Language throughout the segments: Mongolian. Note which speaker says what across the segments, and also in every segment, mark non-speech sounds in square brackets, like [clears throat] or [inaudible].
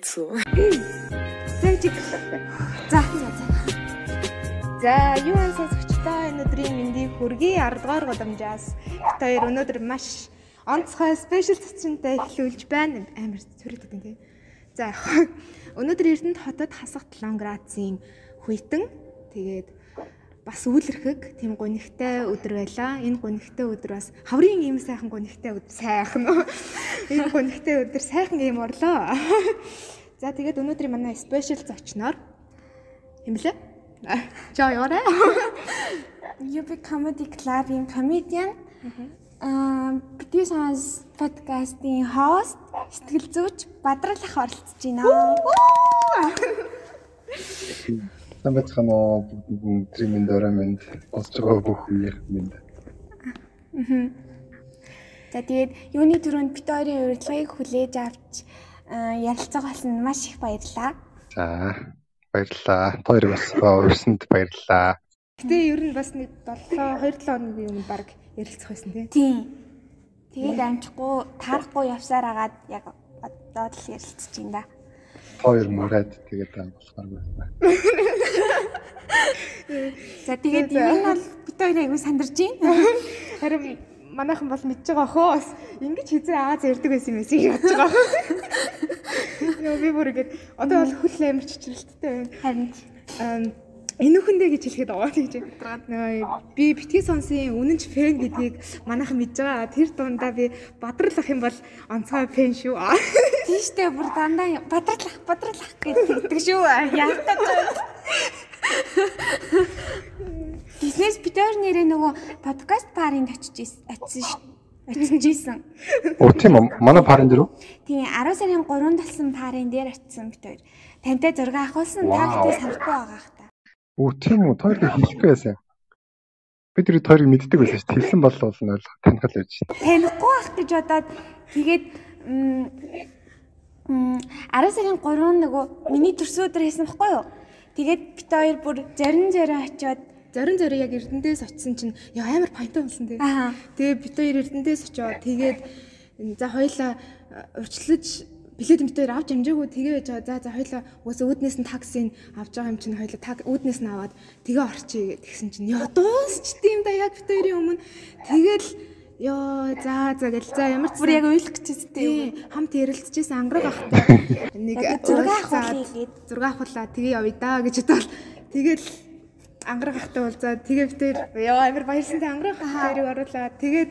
Speaker 1: Тэгж за за юу ан сонсогчдоо энэ өдрийн мэндийг хүргэе 10 дугаар годамжаас. Та хоёр өнөөдөр маш онцгой спешиал цэцэнтэй эхлүүлж байна. Амар цэвэрлээд байна тий. За өнөөдөр Эрдэнэт хотод 7 градусын хүйтэн тэгээд бас үүлэрхэг тийм гонигтай өдөр байлаа. Энэ гонигтай өдөр бас хаврын ийм сайхан гонигтай өдөр сайхан уу. Энэ гонигтай өдөр сайхан ийм орлоо. За тэгээд өнөөдрийн манай спешиал зочноор хэмлээ. Жоо яваарай.
Speaker 2: UB Comedy Club-ийн comedian аа Битүү санс подкастын хост сэтгэл зүйч Бадрал ах оролцож байна.
Speaker 3: Сайн байцгаана уу бүгд минь дөрөө минь сонсож байгаа бүх үеийн минь.
Speaker 2: За тэгээд юуны түрүүнд бит хоёрын урилгыг хүлээж авч ярилцах болсон маш их баярлалаа.
Speaker 3: За баярлалаа. Хоёр бас урьсанд баярлалаа.
Speaker 1: Гэтэ ер нь бас нэг 7 2 7 хоногийн өмнө баг ярилцах байсан тий.
Speaker 2: Тийм. Тэгээд амжихгүй таарахгүй явсаар агаад яг одоо л ярилцж байна да.
Speaker 3: Хоёр мураад тэгээд болохоор байна.
Speaker 2: За тэгээд юм нь бол бит хоёр аягүй сандарч байна.
Speaker 1: Харин манайхан бол мэдж байгаа хөө бас ингэж хизээ Аз ярддаг байсан юм шиг бодож байгаа. [laughs] Яа би бүр ингэж одоо бол хөл амар чичрэлттэй байна.
Speaker 2: Харин
Speaker 1: Энүүхэндээ гэж хэлэхэд байгаа гэж би битгий сонсын үнэнч фэн гэдгийг манайхан мэдж байгаа. Тэр дундаа би бадрал ах юм бол онцгой фэн шүү.
Speaker 2: тийштэй бүр дандаа бадралах бадралах гэдэг шүү. Яалтаж байна. Бизнес битэр нэрээ нөгөө подкаст паринд очиж очиж шүү. Очиж исэн.
Speaker 3: Оо тийм үү? Манай парын дээр үү?
Speaker 2: Тийм 10 сарын 3 талсан парын дээр очисон бит хоёр. Тантай зураг авахулсан та гэхдээ санахгүй байгаа
Speaker 3: Оо тийм үү? Хоёр хэлэхгүй байсан. Бид тэр хоёрыг мэддэг байсан шүү. Хэлсэн бол бол нь ойлгох танихал байж шин.
Speaker 2: Танихгүй байх гэж бодоод тэгээд м 10 сарын 3 нөгөө миний төрсөн өдөр хийсэн байхгүй юу? Тэгээд бит хоёр бүр зарин зарин очиод
Speaker 1: зарим зарим яг Эрдэнэс очисон чинь яа амар паянтай унсан тий. Тэгээ бид хоёр Эрдэнэс очиод тэгээд за хоёлаа урьдчилж билет мэтээр авч амжаагүй тэгээ байж байгаа. За за хоёлаа уусаа үүднээс нь таксиг авч байгаа юм чинь хоёлаа так үүднээс нь аваад тэгээ орчие гэсэн чинь. Яа дуусч тийм да яг хоёрын өмнө. Тэгэл Йоо за за гэл за ямар ч
Speaker 2: бүр яг уйлах гэжсэн
Speaker 1: тийм хамт ярилцчихсан ангараг ахтай нэг
Speaker 2: зураг авахлаа гээд
Speaker 1: зураг авахлаа тэгээ явъя да гэж бодвол. Тэгэл ангараг ахтай бол за тэгээ бид тэр яа амир баярсантай ангараг ахтайрыг оруулаа тэгээд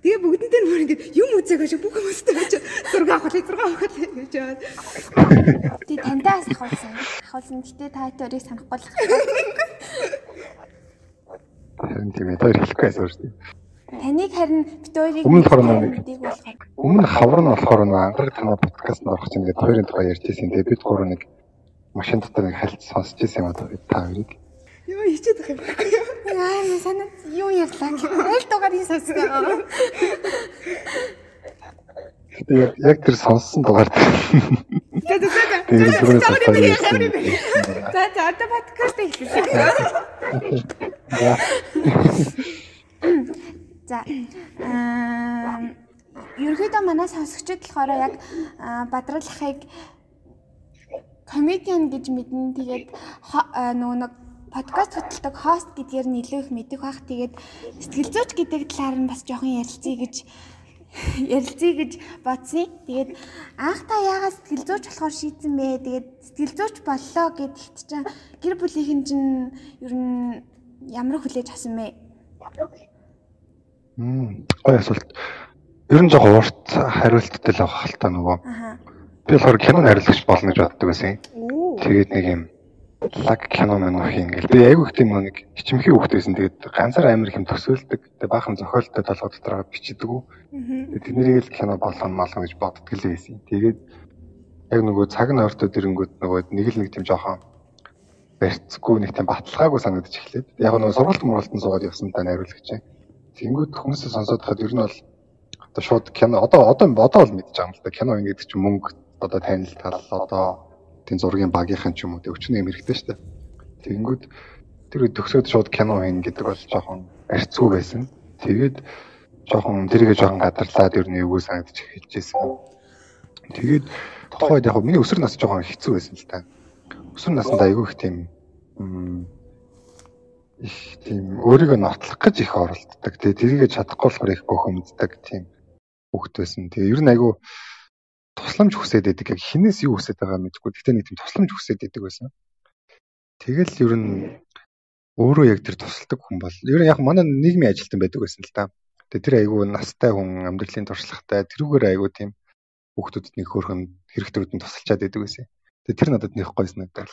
Speaker 1: тэгээ бүгдэн дээр бүр ингэ юм үзээг гэж бүх хүмүүстэй гэж зураг авахлаа зураг авахлаа гэж яваад
Speaker 2: тий тантай ахуулсан ахуулсан гэтээ та хоёрыг санахгүй л
Speaker 3: Харин тийм ээ. Тэр хэлэхгүй байсан шүү дээ.
Speaker 2: таныг харин бит хоёрыг
Speaker 3: Өмнө хорон нэг. Өмнө хавар нь болохоор нэг ангараг танаа подкаст нь орох чинь ингээд хоёрын тухай ярьжсэн. Тэгээ бид гурав нэг машин дотор нэг хальт сонсч ирсэн юм аа та хоёрыг.
Speaker 1: ёо хичээд байх юм байхгүй юу
Speaker 2: яа санаа юу ярьлаа гэх ойл дугаарыг сонсгоо
Speaker 3: Гэтэ яг тэр сонссон дугаар.
Speaker 1: за за за
Speaker 3: Тэгээ түрүүнээс хавар ярьсан.
Speaker 1: за за одоо подкаст хийлээ
Speaker 3: За.
Speaker 2: Аа ерөөдөө манай сонсогчид болохоор яг бадрал ахыг комедиан гэж мэднэ. Тэгээд нөгөө нэг подкаст хөтэлдэг хост гэдгээр нь илүү их мэдэх бах. Тэгээд сэтгэл зүйч гэдэг талаар нь бас жоохон ярилцъя гэж [laughs] ярилцъя гэж бодсон. Тэгээд анх та яагаад сэтгэл зүйч болохоор шийдсэн бэ? Тэгээд сэтгэл зүйч боллоо гэдэгт чинь гэр бүлийнхэн чинь ер нь ямар хүлээж авсан бэ?
Speaker 3: Мм. Гой асуулт. Ер нь жоохон урт хариулттай л авах хальтаа нөгөө.
Speaker 2: Аха.
Speaker 3: Би болохоор кинон хариулагч болно гэж боддог байсан.
Speaker 1: Оо.
Speaker 3: Тэгээд нэг юм лаг кино юм ингээл. Би айгүй их тийм нэг хичмхий байсан. Тэгээд ганцаар амир их юм төсөөлдөг. Тэгээд баахан зохиолтой толгой дотор бичдэг. Тэгээд тэднийг л кино болгоно малгана гэж боддог л байсан. Тэгээд яг нөгөө цаг нь ойртоо дэрэнгүүд нөгөө нэг л нэг тийм жоохон барьцгүй нэг тийм баталгаагүй санагдаж эхлээд. Яг нөгөө сургалт муралтан суугаад явсан та найруулагч. Тэнгүүд хүмүүсээ сонсоод хад ер нь бол одоо шууд кино одоо одоо одоо л мэдж байгаа юм л да. Кино ингэдэг чинь мөнгө одоо танил тал одоо тийм зургийн багийнхан ч юм уу өчнөө юм хэрэгтэй шүү дээ. Тэнгүүд тэр төгсөөд шууд кино хийн гэдэг бол жоохон арцгүй байсан. Тэгээд жоохон тэргээ жоохон гадарлаад ер нь эвгүй санагдаж эхэлж байсан. Тэгээд тухайд яг миний өсвөр нас жоохон хэцүү байсан л та. Өсвөр наснд айгүй их тийм их тийм өөрийгөө нотлох гэж их оролддог. Тэгээ тэрийгэ чадахгүй болохоор их гохомддаг тийм хүүхэд байсан. Тэгээ ер нь айгүй тусламж хүсээд байдаг. Яг хинээс юу хүсээд байгаа мэдэхгүй. Гэхдээ нэг тийм тусламж хүсээд байдаг байсан. Тэгэл ер нь өөрөө яг тэр тусалдаг хүн бол ер нь яг манай нийгмийн ажилтан байдаг байсан л та. Тэгээ тэр айгүй настай хүн амьдралын туршлагатай тэрүүгээр айгүй тийм хүүхдүүдэд нэг хөөрхөн хэрэгтрүүд нь тусалчаад байдаг байсан. Тэгээ тэр надад нэг гойс надад.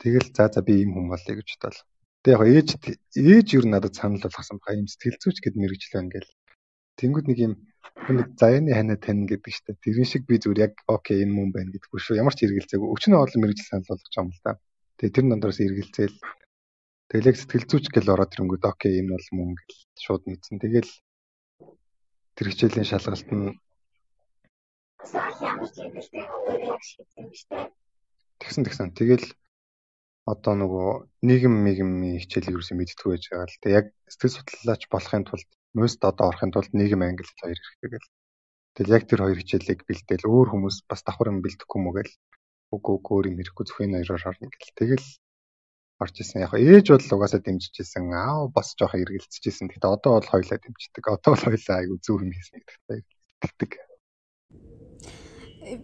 Speaker 3: Тэгэл за за би ийм хүн болъё гэж бодвол. Тэгээ яг ээж ээж юу надад санал болгосон баха юм сэтгэл зүйч гэд мэрэгчлээ ингээл. Тэнгүүд нэг юм нэг заяаны ханаа тань гэдэг штэ. Тэрэн шиг би зүгээр яг окей энэ мөн байна гэдэггүй шүү. Ямар ч хэрэгэлцээгүй. Өчнөө олон мэрэгжил санал болгож юм л да. Тэгээ тэр нандраас эргэлзээл. Тэгэл яг сэтгэл зүйч гэл ороод ирэнгүүт окей энэ бол мөн гэл шууд мэдсэн. Тэгэл тэр хичээлийн шалгалт нь Тэгсэн тэгсэн. Тэгэл одоо нөгөө нийгэм мигмийн хичээлийг юусэн мэдтгүү байж байгаа л. Тэг яг сэтгэл судлаач болохын тулд мөст одоо орохын тулд нийгэм англи хэл хоёр хэрэгтэй гэл. Тэгэл яг тэр хоёр хичээлийг бэлдээл өөр хүмүүс бас давхар юм бэлдэхгүй мө гэл. Үгүй үгүй өөр юм хэрэггүй зөвхөн хоёроор орно гэл. Тэгэл орж исэн. Яг ээж бол угаасаа дэмжиж исэн. Аав бас жоохон эргэлзэж исэн. Гэхдээ одоо бол хоёлаа дэмждэг. Одоо бол хоёлаа айгүй зөв юм хийсэн гэдэгтэй тэгдэг.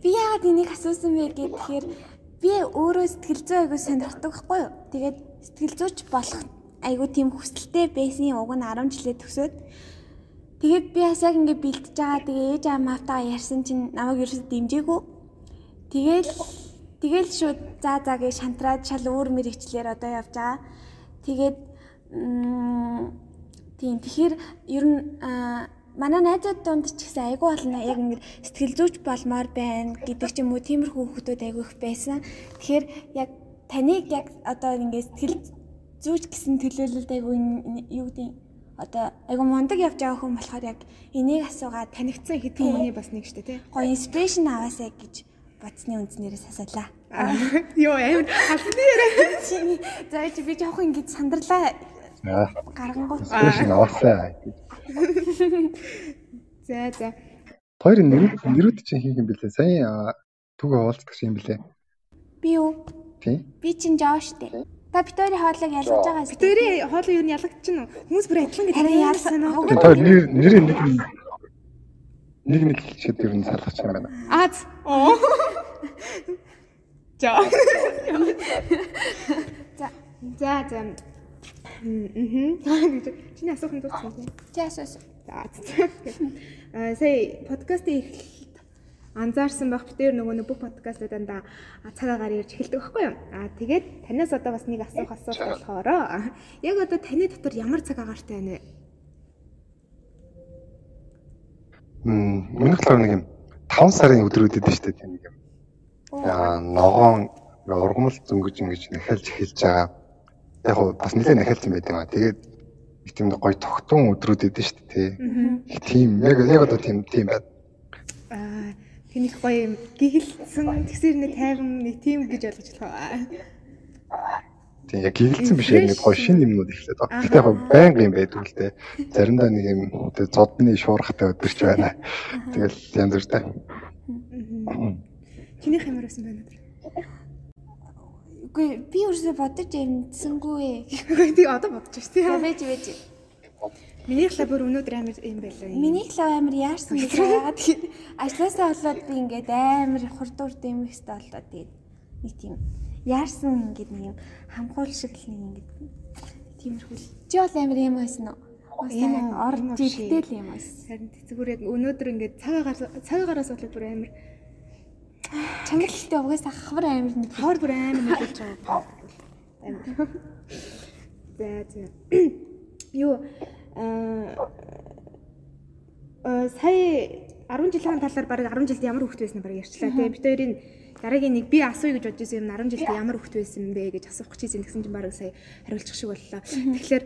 Speaker 2: Би яагаад энийг асуусан бэ гэхээр би өөрөө сэтгэл зүй айгуу сонирхдаг байхгүй юу. Тэгээд сэтгэл зүйч болох айгуу тийм хүсэлтэй байсан уг нь 10 жилээ төгсөөд тэгээд би бас яг ингэ бэлтэж байгаа. Тэгээ ээж аамаатаа ярьсан чинь намайг ерөөсөд дэмжээгүй. Тэгээл тэгээл шууд за за гэж шантраад шал өөр мэрэгчлэр одоо явж байгаа. Тэгээд тийм тэгэхээр ер нь манай найзууд донд ч гэсэн айгүй болно яг ингэ сэтгэл зүйч болмоор байна гэдэг ч юм уу тиймэрхүү хүмүүс айгүй их байсан. Тэгэхээр яг таныг яг одоо ингэ сэтгэл зүйч гэсэн төлөөлөлд айгүй юу гэдэг одоо айгүй мундаг явж байгаа хүн болохоор яг энийг асуугаад
Speaker 1: танигдсан хэдэн хүний бас нэг штэ тий.
Speaker 2: Гоё инспирэшн аваасаа гэж бодсны үндснээрээ асуулаа.
Speaker 1: Йоо амар хатны яриа.
Speaker 2: За чи би жоох ингэж сандарлаа. Гаргангуй.
Speaker 3: Инспирэшн аваасаа.
Speaker 1: За за.
Speaker 3: Хоёр нэрүүд нэрүүд чинь хийх юм бэлээ. Сайн түг хаваалцдаг юм бэлээ.
Speaker 2: Би юу?
Speaker 3: Тий.
Speaker 2: Би чинь Жош дээ. Та битүүрийн хоолойг ялгаж байгаа юм.
Speaker 1: Битүүрийн хоолой юу нь ялгагдчихна уу? Хүмүүс бүр адилхан гэдэг.
Speaker 2: Харин ялсан уу?
Speaker 3: Тэр нэр нэр нэг нэг нэг хэлчихэд ер нь салгах юм байна.
Speaker 1: Аз. Оо. За. За. За за. Мм. Чиний асуух юм дууссан тийм.
Speaker 2: Чи асуусан.
Speaker 1: За. Аа сая подкастын эхлэл анзаарсан байх битээр нөгөө нэг бүх подкастуудаа цагаагаар ирж эхэлдэг байхгүй юу? Аа тэгээд танаас одоо бас нэг асуух асуулт болохоор яг одоо таны дотор ямар цагаагаартай байна вэ?
Speaker 3: Мм, миний болохоор нэг юм 5 сарын өдрүүд идэв штэ тийм нэг юм. Аа ногоон ургамал зөнгөж ингэж нахалж эхэлж байгаа. Яг гоо бас нэлээд нахалсан байт юм аа. Тэгээд их тийм гоё тогтун өдрүүд идэв штэ тий. Их тийм яг яг одоо тийм тийм байд.
Speaker 1: Тэнийх гоё юм гигэлсэн тэгсэр нэг тайван нэг тийм гэж ойлгож байна.
Speaker 3: Тийм яг гигэлсэн биш яг нэг гоё шин юмнууд ихлээд байна. Гэтэ яг байнга юм байдаг л дээ. Заримдаа нэг юм зодны шуурхтай өдөрч байна. Тэгэл янз бүртэй.
Speaker 1: Чинийх ямар байсан бэ өнөөдөр?
Speaker 2: Үгүй би өөрсдөө бодож амжсангүй.
Speaker 1: Тий одоо бодож байна тий.
Speaker 2: Бэж бэж.
Speaker 1: Миний клуб бүр өнөөдөр амар юм байлаа.
Speaker 2: Миний клуб амар яарсан гэж яагаад [laughs] тэгэхээр ажлаасаа болоод би ингээд амар хурдуур дэмэх хэвээр болоод тэгээд нэг тийм яарсан ингээд нэг юм хамхуул шиг л нэг ингээд тиймэрхүү. Чи бол амар юм байсан уу?
Speaker 1: Ийм
Speaker 2: орж ирдэл юм байсан.
Speaker 1: Харин зүгээр яг өнөөдөр ингээд цагаагаар цагаагаараас болоод бүр амар
Speaker 2: чангалтай угаас хавар амар нэг
Speaker 1: хавар бүр амар мэдүүлж байгаа. [laughs] Амар. За за. [clears throat] Юу аа сая 10 жилийн талаар баг 10 жилд ямар хөвгт байсан баг ярьчлаа тийм бид хоёрын дараагийн нэг би асууя гэж бодож байсан юм 10 жилд ямар хөвгт байсан бэ гэж асуух гэж байсан тэгсэн чинь баг сая хариулчих шиг боллоо. Тэгэхээр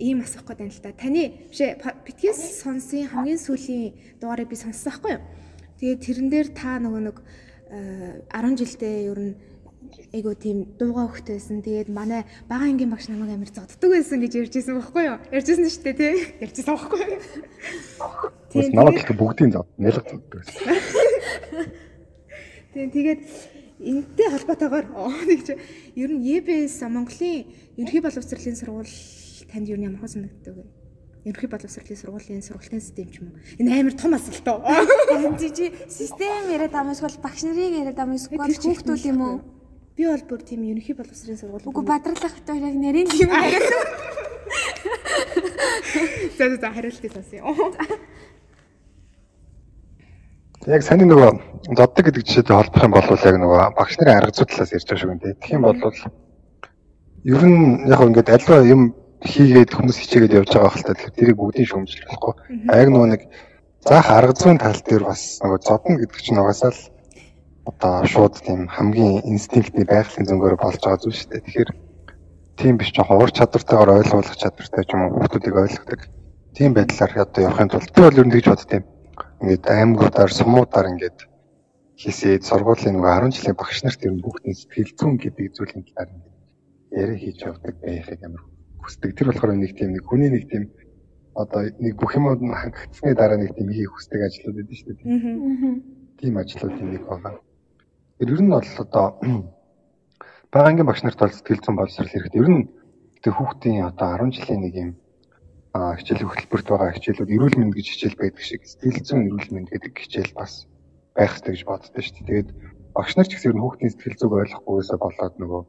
Speaker 1: ийм асуух гээд байна л та. Таны бишээ битгэс сонсын хамгийн сүүлийн дугаарыг би сонссон байхгүй юу? Тэгээд тэрэн дээр та нөгөө нэг 10 жилдээ ер нь айгу тийм дууга байсан. Тэгээд манай бага ангийн багш намайг амар зодддаг байсан гэж ярьжсэн байхгүй юу? Ярьжсэн шүү дээ тий. [laughs] Ярьжсэн байхгүй юу?
Speaker 3: Тийм намайг их бүгдийн зод нялга зодддаг байсан. [laughs]
Speaker 1: Тийм тэгээд энэтэй холбоотойгоор нэг чи ер нь ЕБС Монголын ерөнхий боловсролын сургууль танд ер нь ямар хөө санагддаг вэ? Ерөнхий боловсролын сургуулийн сургалтын систем ч юм уу? Энэ амар том асуулт оо.
Speaker 2: Чи систем яриад эсвэл багш нарыг яриад эсвэл хүүхдүүд юм уу?
Speaker 1: Би бол бүр тийм ерөнхий боловсролын сургууль.
Speaker 2: Үгүй бадралах хоёрыг нарийн юм яриад.
Speaker 1: За за хариултыг сонсъё.
Speaker 3: Яг саний нөгөө зоддаг гэдэг жишээтэй холбох юм бол яг нөгөө багш нарын арга зүй талаас ярьж байгаа шүү дээ. Тэгэх юм бол ер нь яг ингээд альва юм хийгээд хүмүүс хичээгээд явж байгаа хэлтэй тэгэхээр тэрийг бүгдийг шүүмжлэх болохгүй. Яг нөгөө нэг заах арга зүйн тал дээр бас нөгөө зодно гэдэг чинь угаасаа л одоо шууд тийм хамгийн инстинктний байгалийн зөнгөөр болж байгаа зүйл шүү дээ. Тэгэхээр тийм биш жоохон ур чадвартайгаар ойлгуулах чадвартай ч юм уу хүмүүсийг ойлгодог. Тийм байдлаар одоо явахын тулд би бол ер нь тэгж боддtiin ингээд аймагуудаар сумуудаар ингээд хийсээд сургуулийн нөгөө 10 жилийн багш нарт ер нь бүгдний сэтгэл зүйн гэдэг зүйлийн талаар ингээд яриа хийж явдаг байхыг амар хүсдэг. Тэр болохоор нэг тийм нэг хүний нэг тийм одоо нэг бүх юмуд нь хангагдсны дараа нэг тийм хийх хүсдэг ажлууд байдаг шүү дээ. Тийм ажлуудын нэг байгаа. Тэр ер нь бол одоо багангийн багш нарт бол сэтгэл зүйн боловсрол хэрэгтэй. Ер нь тэр хүүхдийн одоо 10 жилийн нэг юм хичээлийн хөтөлбөрт байгаа хичээлүүд эрүүл мэнд гэж хичээл байдаг шиг сэтгэл зүйн эрүүл мэнд гэдэг хичээл бас байх хэрэгтэй гэж боддоо шүү дээ. Тэгээд багш нар ч гэсэн хүүхдийн сэтгэл зүйг ойлгохгүйсээ болоод нөгөө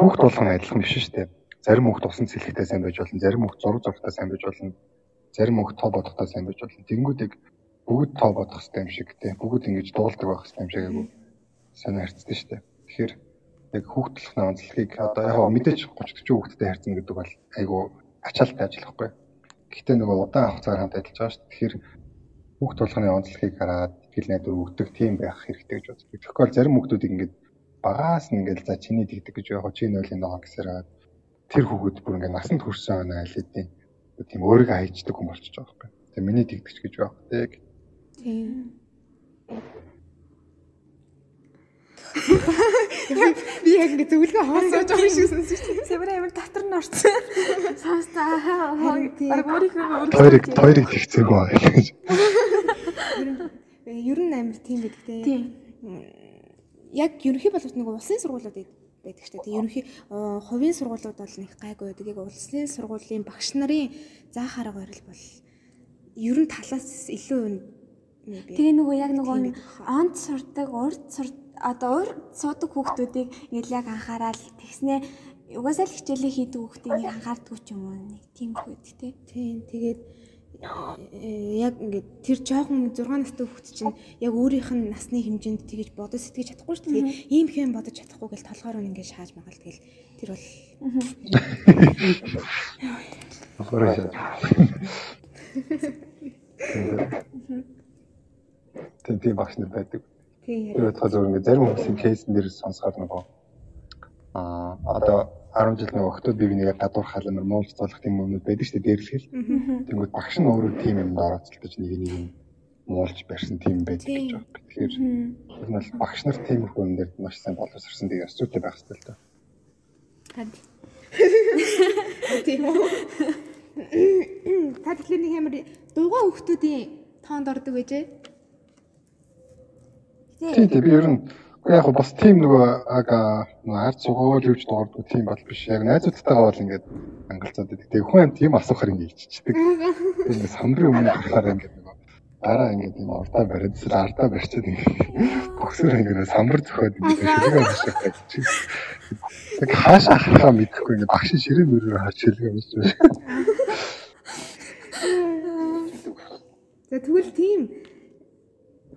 Speaker 3: хүүхд болгоно адилхан биш шүү дээ. Зарим хүүхд усан цэлхтэй сайн байж болно, зарим хүүхд зураг зургтай сайн байж болно, зарим хүүхд тоо бодохтой сайн байж болно. Тэнгүүдийг бүгд тоо бодох хэрэгтэй юм шиг те. Бүгд ингэж дуулдаг байх хэрэгтэй юм шиг айгу санаа харцдаг шүү дээ. Тэгэхээр яг хүүхд толгойн онцлогийг одоо яг мэдээж 30 40 хүүхдтэй харьцна гэдэг бол айгу ачаалттай ажиллахгүй. Гэхдээ нөгөө удаан хугацаар хамт ажиллаж байгаа шүү. Тэгэхээр хүүхд тулганы онцлогийг хараад тэгэл найдвар өгдөг тийм байх хэрэгтэй гэж боддог. Бол зарим хүүхдүүдийг ингээд багаас нь ингээд за чиний тэгдэг гэж яг чи нойлын ногоо гэсээр тэр хүүхэд бүр ингээд насанд хүрсэн байна аль хэдийн тийм өөрийгөө хайчдаг хүн болчихж байгаа байхгүй. Тэгээ миний тэгдэгч гэж байх тэг.
Speaker 2: Тийм.
Speaker 1: Би яг ингэ зөвлөгөө жоо шиг сонсож байна.
Speaker 2: Сэмэр амир дотор нь орсон. Сонстаа. Баг өөрийнхөө
Speaker 3: Тойрог тойрог тэгцээгүй байгаа гэж.
Speaker 1: Ер нь амир тийм байдаг те.
Speaker 2: Тийм.
Speaker 1: Яг ерөнхий боловч нэг улсын сургуулиуд байдаг шүү дээ. Ерөнхий хувийн сургуулиуд бол нэг гайгүй байдаг. Яг улсын сургуулийн багш нарын заах арга барил бол ер нь талаас илүү
Speaker 2: Тэгээ нөгөө яг нөгөө онц сурдаг, урд сурдаг одоо урд суудаг хүүхдүүдийг ингээл яг анхаарал тэгснээ угаасаа л хичээлээ хийдэг хүүхдийг нэг анхаардгүй ч юм уу нэг тийм хөөд тий.
Speaker 1: Тийм тэгээд э, яг ингээд тэр жоохон 6 настай хүүхд чинь яг өөрийнх нь насны хэмжээнд тэгэж бодож сэтгэж чадахгүй шүү дээ. Ийм хэм бодож чадахгүй гэл толгоор нь ингээд шааж магаал тэгэл тэр бол
Speaker 3: Ахаараа шаа. Тийм тийм багш нар байдаг.
Speaker 1: Тийм
Speaker 3: Тэр бодоход зөв ингээд зарим хүмүүсийн кейсэн дээр сонсохоор нөгөө аа одоо 10 жил нөгөө охтууд бие бинийгээ гадуур халамар муулж цолох тийм юмнууд байдаг шүү дээ дээрлэхэл. Тэнгүүд багш нь өөрөө тийм юм дороцолтож нэг нэг юм муулж барьсан тийм байдаг гэж байна. Тэгэхээр ер нь бол багш нар тийм их юм дээр маш сайн боловсрсан тийм ёсцүйтэй байх хэрэгтэй л доо.
Speaker 2: Танд
Speaker 1: тийм үү. Та тэгэхээр нэг амар дугаа хүмүүсийн тоонд ордог байжээ.
Speaker 3: Тийм тийм би ер нь яг бас тийм нөгөө ард сугаал юуж дуурдаг тийм бол биш. Яг найзуудтайгаа бол ингээд ангалцаад байдаг. Тэгээ хүн амт тийм асуухаар ингээд иччихдэг. Тэгээд самбарын өмнө гарахаар ингээд нөгөө дараа ингээд юм уртаа бариад эсвэл ардаа барьчаад ингээд боксер ингээд самбар зөхөөд ингээд шилгээ авчих гэж. Тэг хаашаа харахаа мэдэхгүй ингээд багш ширээ мөрөөр хаач шилгээ авчих байж.
Speaker 1: За тэгвэл тийм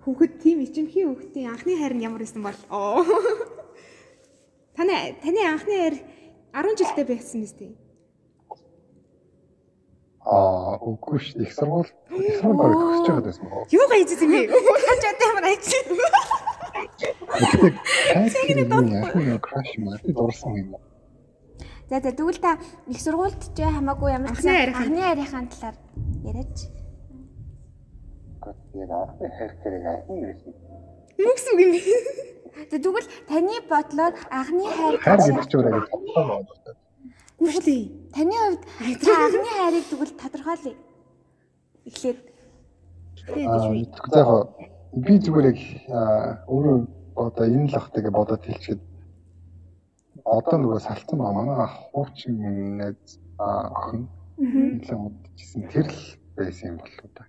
Speaker 1: хүүхэд тийм ичимхий хүүхдийн анхны хайр нь ямар байсан бол оо. Таны таны анхны хайр 10 жилдээ байсан биз дээ.
Speaker 3: Аа үгүй ш их сургууль их сургууль төгсөж байгаа байсан боо.
Speaker 1: Юу гайж юм бэ? Хаж одоо ямар айч.
Speaker 3: Тэгний дот яг краш би дурсан юм.
Speaker 2: За за тэгвэл та их сургуульд ч хамаагүй ямар ч
Speaker 1: Анхны
Speaker 2: хайрынхаа талаар яриач.
Speaker 3: Яг анхны хайр хэрэг айсан байсан.
Speaker 1: Юу гэсэн юм бэ?
Speaker 2: За тэгвэл таны бодлоор анхны хайр
Speaker 3: Хайр
Speaker 2: гэж
Speaker 3: гэдэг чинь өөрөө тодорхой байна.
Speaker 1: Үгүй
Speaker 2: таны хувьд та анхны хайрыг тэгвэл тодорхойлъё. Эхлээд
Speaker 1: Тийм гэж би.
Speaker 3: тэгэхээр яг би зүгээр яг өөрөө одоо энэ л ахтайг бодоод хэлчихэд одоо нөгөө салцсан ба манай хуучин найз охин нэлээд модчихсэн тэр л байсан юм болов да.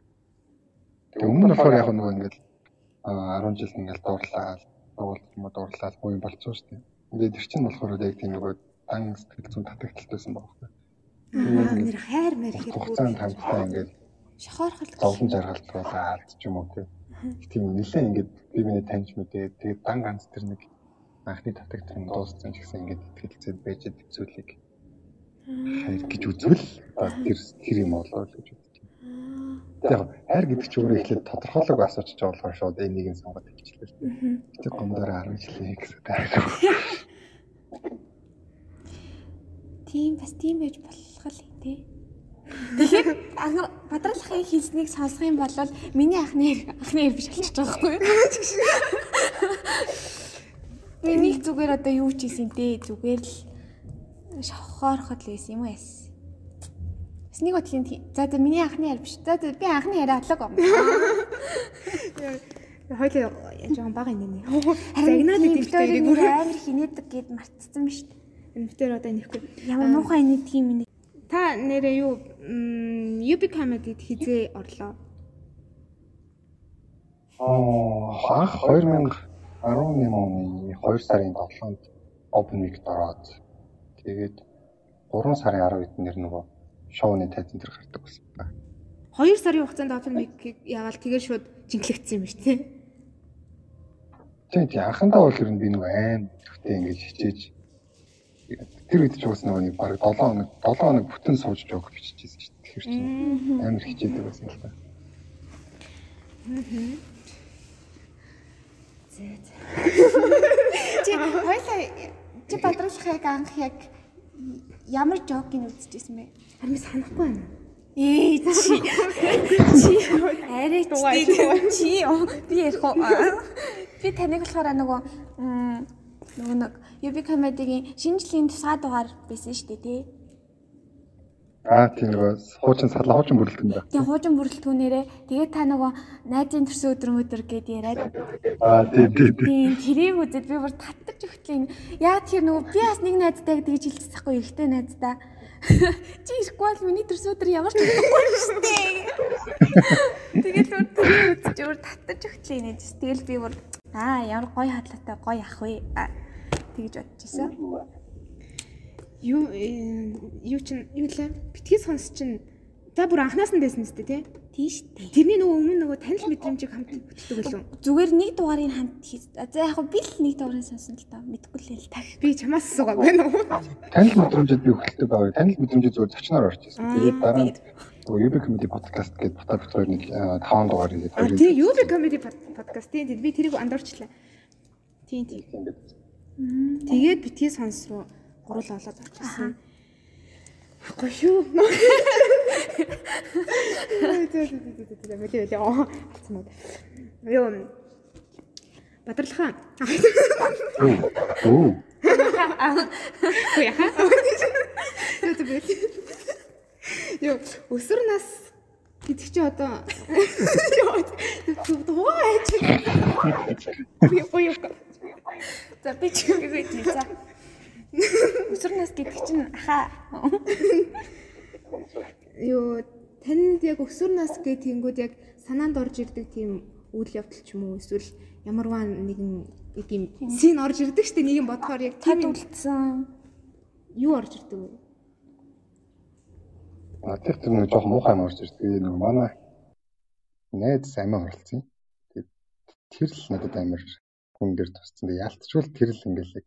Speaker 3: Тэгээ өмнө нь болохоор яг нөгөө ингээд 10 жил ингээд дуурлаа, дуулж юм дуурлаа, буу юм болцсон шүү дээ. Ингээд тэр чинь болохоор яг тийм нөгөө дан сэтгэл зүйн татагталт байсан байна.
Speaker 1: Аа нэр хайр мэр хэрэг.
Speaker 3: Хугацаанд хамтдаа ингээд
Speaker 2: Шохоорхол.
Speaker 3: зовлон жаргалтуулаад ч юм уу тийм нэлээд ингээд би миний таньж мэдээ тэгээд дан ганц тэр нэг анхны татагтын дууссан ч гэсэн ингээд ихтгэлцээд байж зүйлийг хайр гэж үзвэл тэр тэр юм болоо л гэж Яг хайр гэдэг чинь өөрөө ихлээр тодорхойлог асууж байгаа болохоор шууд энийг нь сонгоод хэлчихлээ шүү дээ. Тэр гомдороо 10 жилийн гэсэн тайлбар.
Speaker 2: Тийм бас тийм байж болох л тий. Тэгэхээр анх бадралхын хэлснийг сонсох юм бол миний анхны анхны биш болчих жоохоо байхгүй юу? Миний зүгээр одоо юу ч хийсэн дээ зүгээр л шохоорхол байсан юм уу яс. Нэг бодлын за за миний анхны яр биш. За за би анхны яриа алга.
Speaker 1: Хойлоо жоохон бага юм нэ.
Speaker 2: Загнаад идэв дээр бүр амар хинээдэг гэд шүү дээ.
Speaker 1: Энэ битэр одоо нэхгүй.
Speaker 2: Ямар муухай нэг тийм нэг.
Speaker 1: Та нэрээ юу UB comedy-д хизээ орлоо.
Speaker 3: Аа анх 2018 оны 2 сарын 7-нд Open Mic-д ороод тэгээд 3 сарын 10-нд нэр нөгөө шоуны тайзан дээр гардаг байсан ба.
Speaker 1: 2 сарын хугацаанд Open Mic-ийг яагаад тэгээд шууд жинхлэгдсэн юм биш тий.
Speaker 3: Тийм анхандаа бол ер нь би нөгөө аим төвтэй ингэж хичээж тэр үед ч уус нөгөө нэг баг 7 хоног 7 хоног бүтэн сууж жоох биччихсэн шүү дээ. Тэгэхээр чинь амар хичээдэг байсан л та.
Speaker 2: Чи хоёлаа чи бадралхыг анх яг ямар жокийг үзчихсэн бэ?
Speaker 1: Харин санахгүй байна.
Speaker 2: Ээ чи чи арай чи би ярих уу? Би таныг болохоор нөгөө нөгөө нэг UB comedy-гийн шинэ жилийн тусгай дугаар байсан шүү дээ тий.
Speaker 3: Аа тийм нөгөө хуучин сарлаа хуучин бүрэлдэхүүн ба.
Speaker 2: Тэгээ хуучин бүрэлдэхүүнээрээ тэгээ та нөгөө найзын төрсөн өдөр өдөр гэд яриад
Speaker 3: Аа тийм тийм тийм.
Speaker 2: тийм тэрийг үзээд би бүр татчих өгтлээ. Яа тэр нөгөө би бас нэг найзтай тэгж хэлчихсэн байхгүй эргэтэй найзтай. Чи ирэхгүй бол миний төрсөн өдөр ямар ч удахгүй шүү дээ. Тэгээд бүр тэрийг үзэж бүр татчих өгтлээ нэ. Тэгэл би бүр аа ямар гоё хадлаатай гоё ах вэ. Тэгж бодчихсон.
Speaker 1: Юу юу чин юу лээ? Битгий сонс чин та бүр анханаас нь байсан үстэй тий?
Speaker 2: Тийш.
Speaker 1: Тэрний нөгөө өмнө нөгөө танил мэдрэмжийг хамт хөтэлдэг байлгүй.
Speaker 2: Зүгээр нэг дугаарыг хамт хийх. За яг би л нэг дугаарыг сонсон л та. Мэдгүй л л та.
Speaker 1: Би чамаас асуугаа байна уу?
Speaker 3: Танил мэдрэмжэд би хөтэлдэг байгаа. Танил мэдрэмжээ зөв зочноор орж ирсэн. Тэгээд дараа нь нөгөө UB comedy podcast гэдэг Батар Виктор нэг 5 дугаар хийгээд
Speaker 1: А тий юу би comedy podcast тий би тэрийг андуурчлаа. Тий тий. Тэгээд битгий сонс руу гурал олоод орж ирсэн. Гоё шүү. Мэдээ мэдээ. Хацсан уу. Юу Бадарлахаа.
Speaker 3: Оо.
Speaker 1: Үгүй яха. Юу тийм. Юу өсвөр нас гэдэг чи одоо туу аач. Би гоё.
Speaker 2: За би ч үгүй тий. За. Өсвөр нас гэдэг чинь хаа.
Speaker 1: Юу танд яг өсвөр нас гэх тэнгүүд яг санаанд орж ирдэг тийм үйл явдал ч юм уу эсвэл ямарваа нэгэн нэг юм син орж ирдэг штэ нэг юм бодохоор яг тийм
Speaker 2: үлдсэн.
Speaker 1: юу орж ирдэг вэ?
Speaker 3: Надад тэр нэг жоохон муухай юм орж ирдэг. Нэг манай найз амиа оролцсон. Тэр л надад амар хүн дээр. Тэгээд ялтчвал тэр л ингээл яг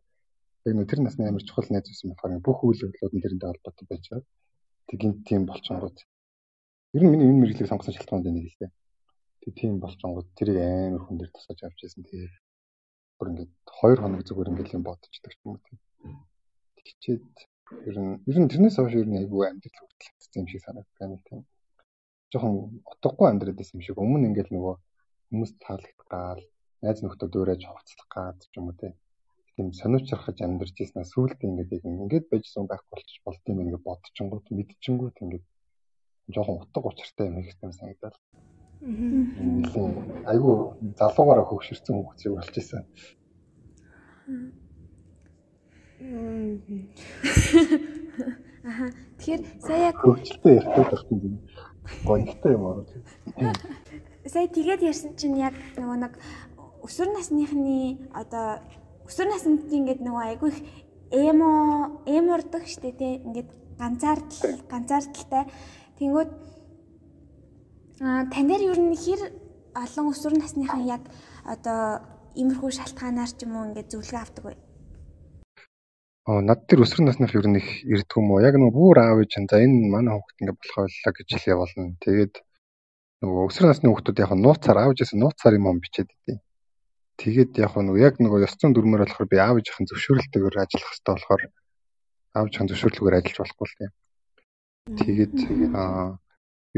Speaker 3: тэр насны амар чухал найз байсан болохоор бүх үйл явдлууд нь тэрнтэй холбоотой байчаад тэгин тийм болчонгууд. Ер нь миний энэ мэдлийг сонгосон шалтгаан дээр нэг л дээ. Тэг тийм болчонгууд тэрийг амар хүн дээр тусаж авч ирсэн. Тэгээд бүр ингээд 2 хоног зүгээр ингээд юм бодчихдаг юм уу тийм. Тэгчээд ер нь ер нь тэрнээс хойш ер нь айгүй амьдрал хөдлөгдсөн юм шиг санагддаг юм тийм. Жохон утгагүй амьдраад байсан юм шиг өмнө ингээд нөгөө хүмүүс таалагдгаал найз нөхдөд өөрөө ховцлох гад ч юм уу тийм. Тийм сониучрахаж амьдарч ирсэн сүүлд ингээд яг ингээд байжсан байх болчих болдсон юм ингээд бодчихгонгууд мэдчихэнгүүт ингээд жоохон утга учиртай юм их юм санагдал. Айгу залуугаараа хөвгшөрсөн шиг болж исэн.
Speaker 2: Аха. Тэгэхээр сая яг
Speaker 3: хөвгөлтэй ярих гэдэг юм. Гоёхтой юм аа.
Speaker 2: сая тэгээд ярьсан чинь яг нөгөө нэг өсвөр насныхны одоо өсвөр наснд ингээд нөгөө айгүй их эмо эмордог штэ тий ингээд ганцаардал ганцаардалтай тэнгүүд а танаар юу н хэр олон өсвөр насныхан яг одоо иймэрхүү шалтгаанаар ч юм уу ингээд зөвлөгөө авдаг бай.
Speaker 3: Аа над тэр өсвөр насных ер нь их ирдэг юм уу? Яг нөгөө бүр аав ээж за энэ манай хүүхд ингэ болох байлаа гэж хэлээ болно. Тэгээд нөгөө өсвөр насны хүүхдүүд яг нууцаар аав ээжээс нууцаар юм бичээд идэв. Тэгээд яг нөгөө яг нөгөө ёс зүйн дүрмээр болохоор би аав ээжийн зөвшөөрөлтөөр ажиллах хэрэгтэй болохоор аав ээжийн зөвшөөрлөгөөр ажиллаж болохгүй л тийм. Тэгээд аа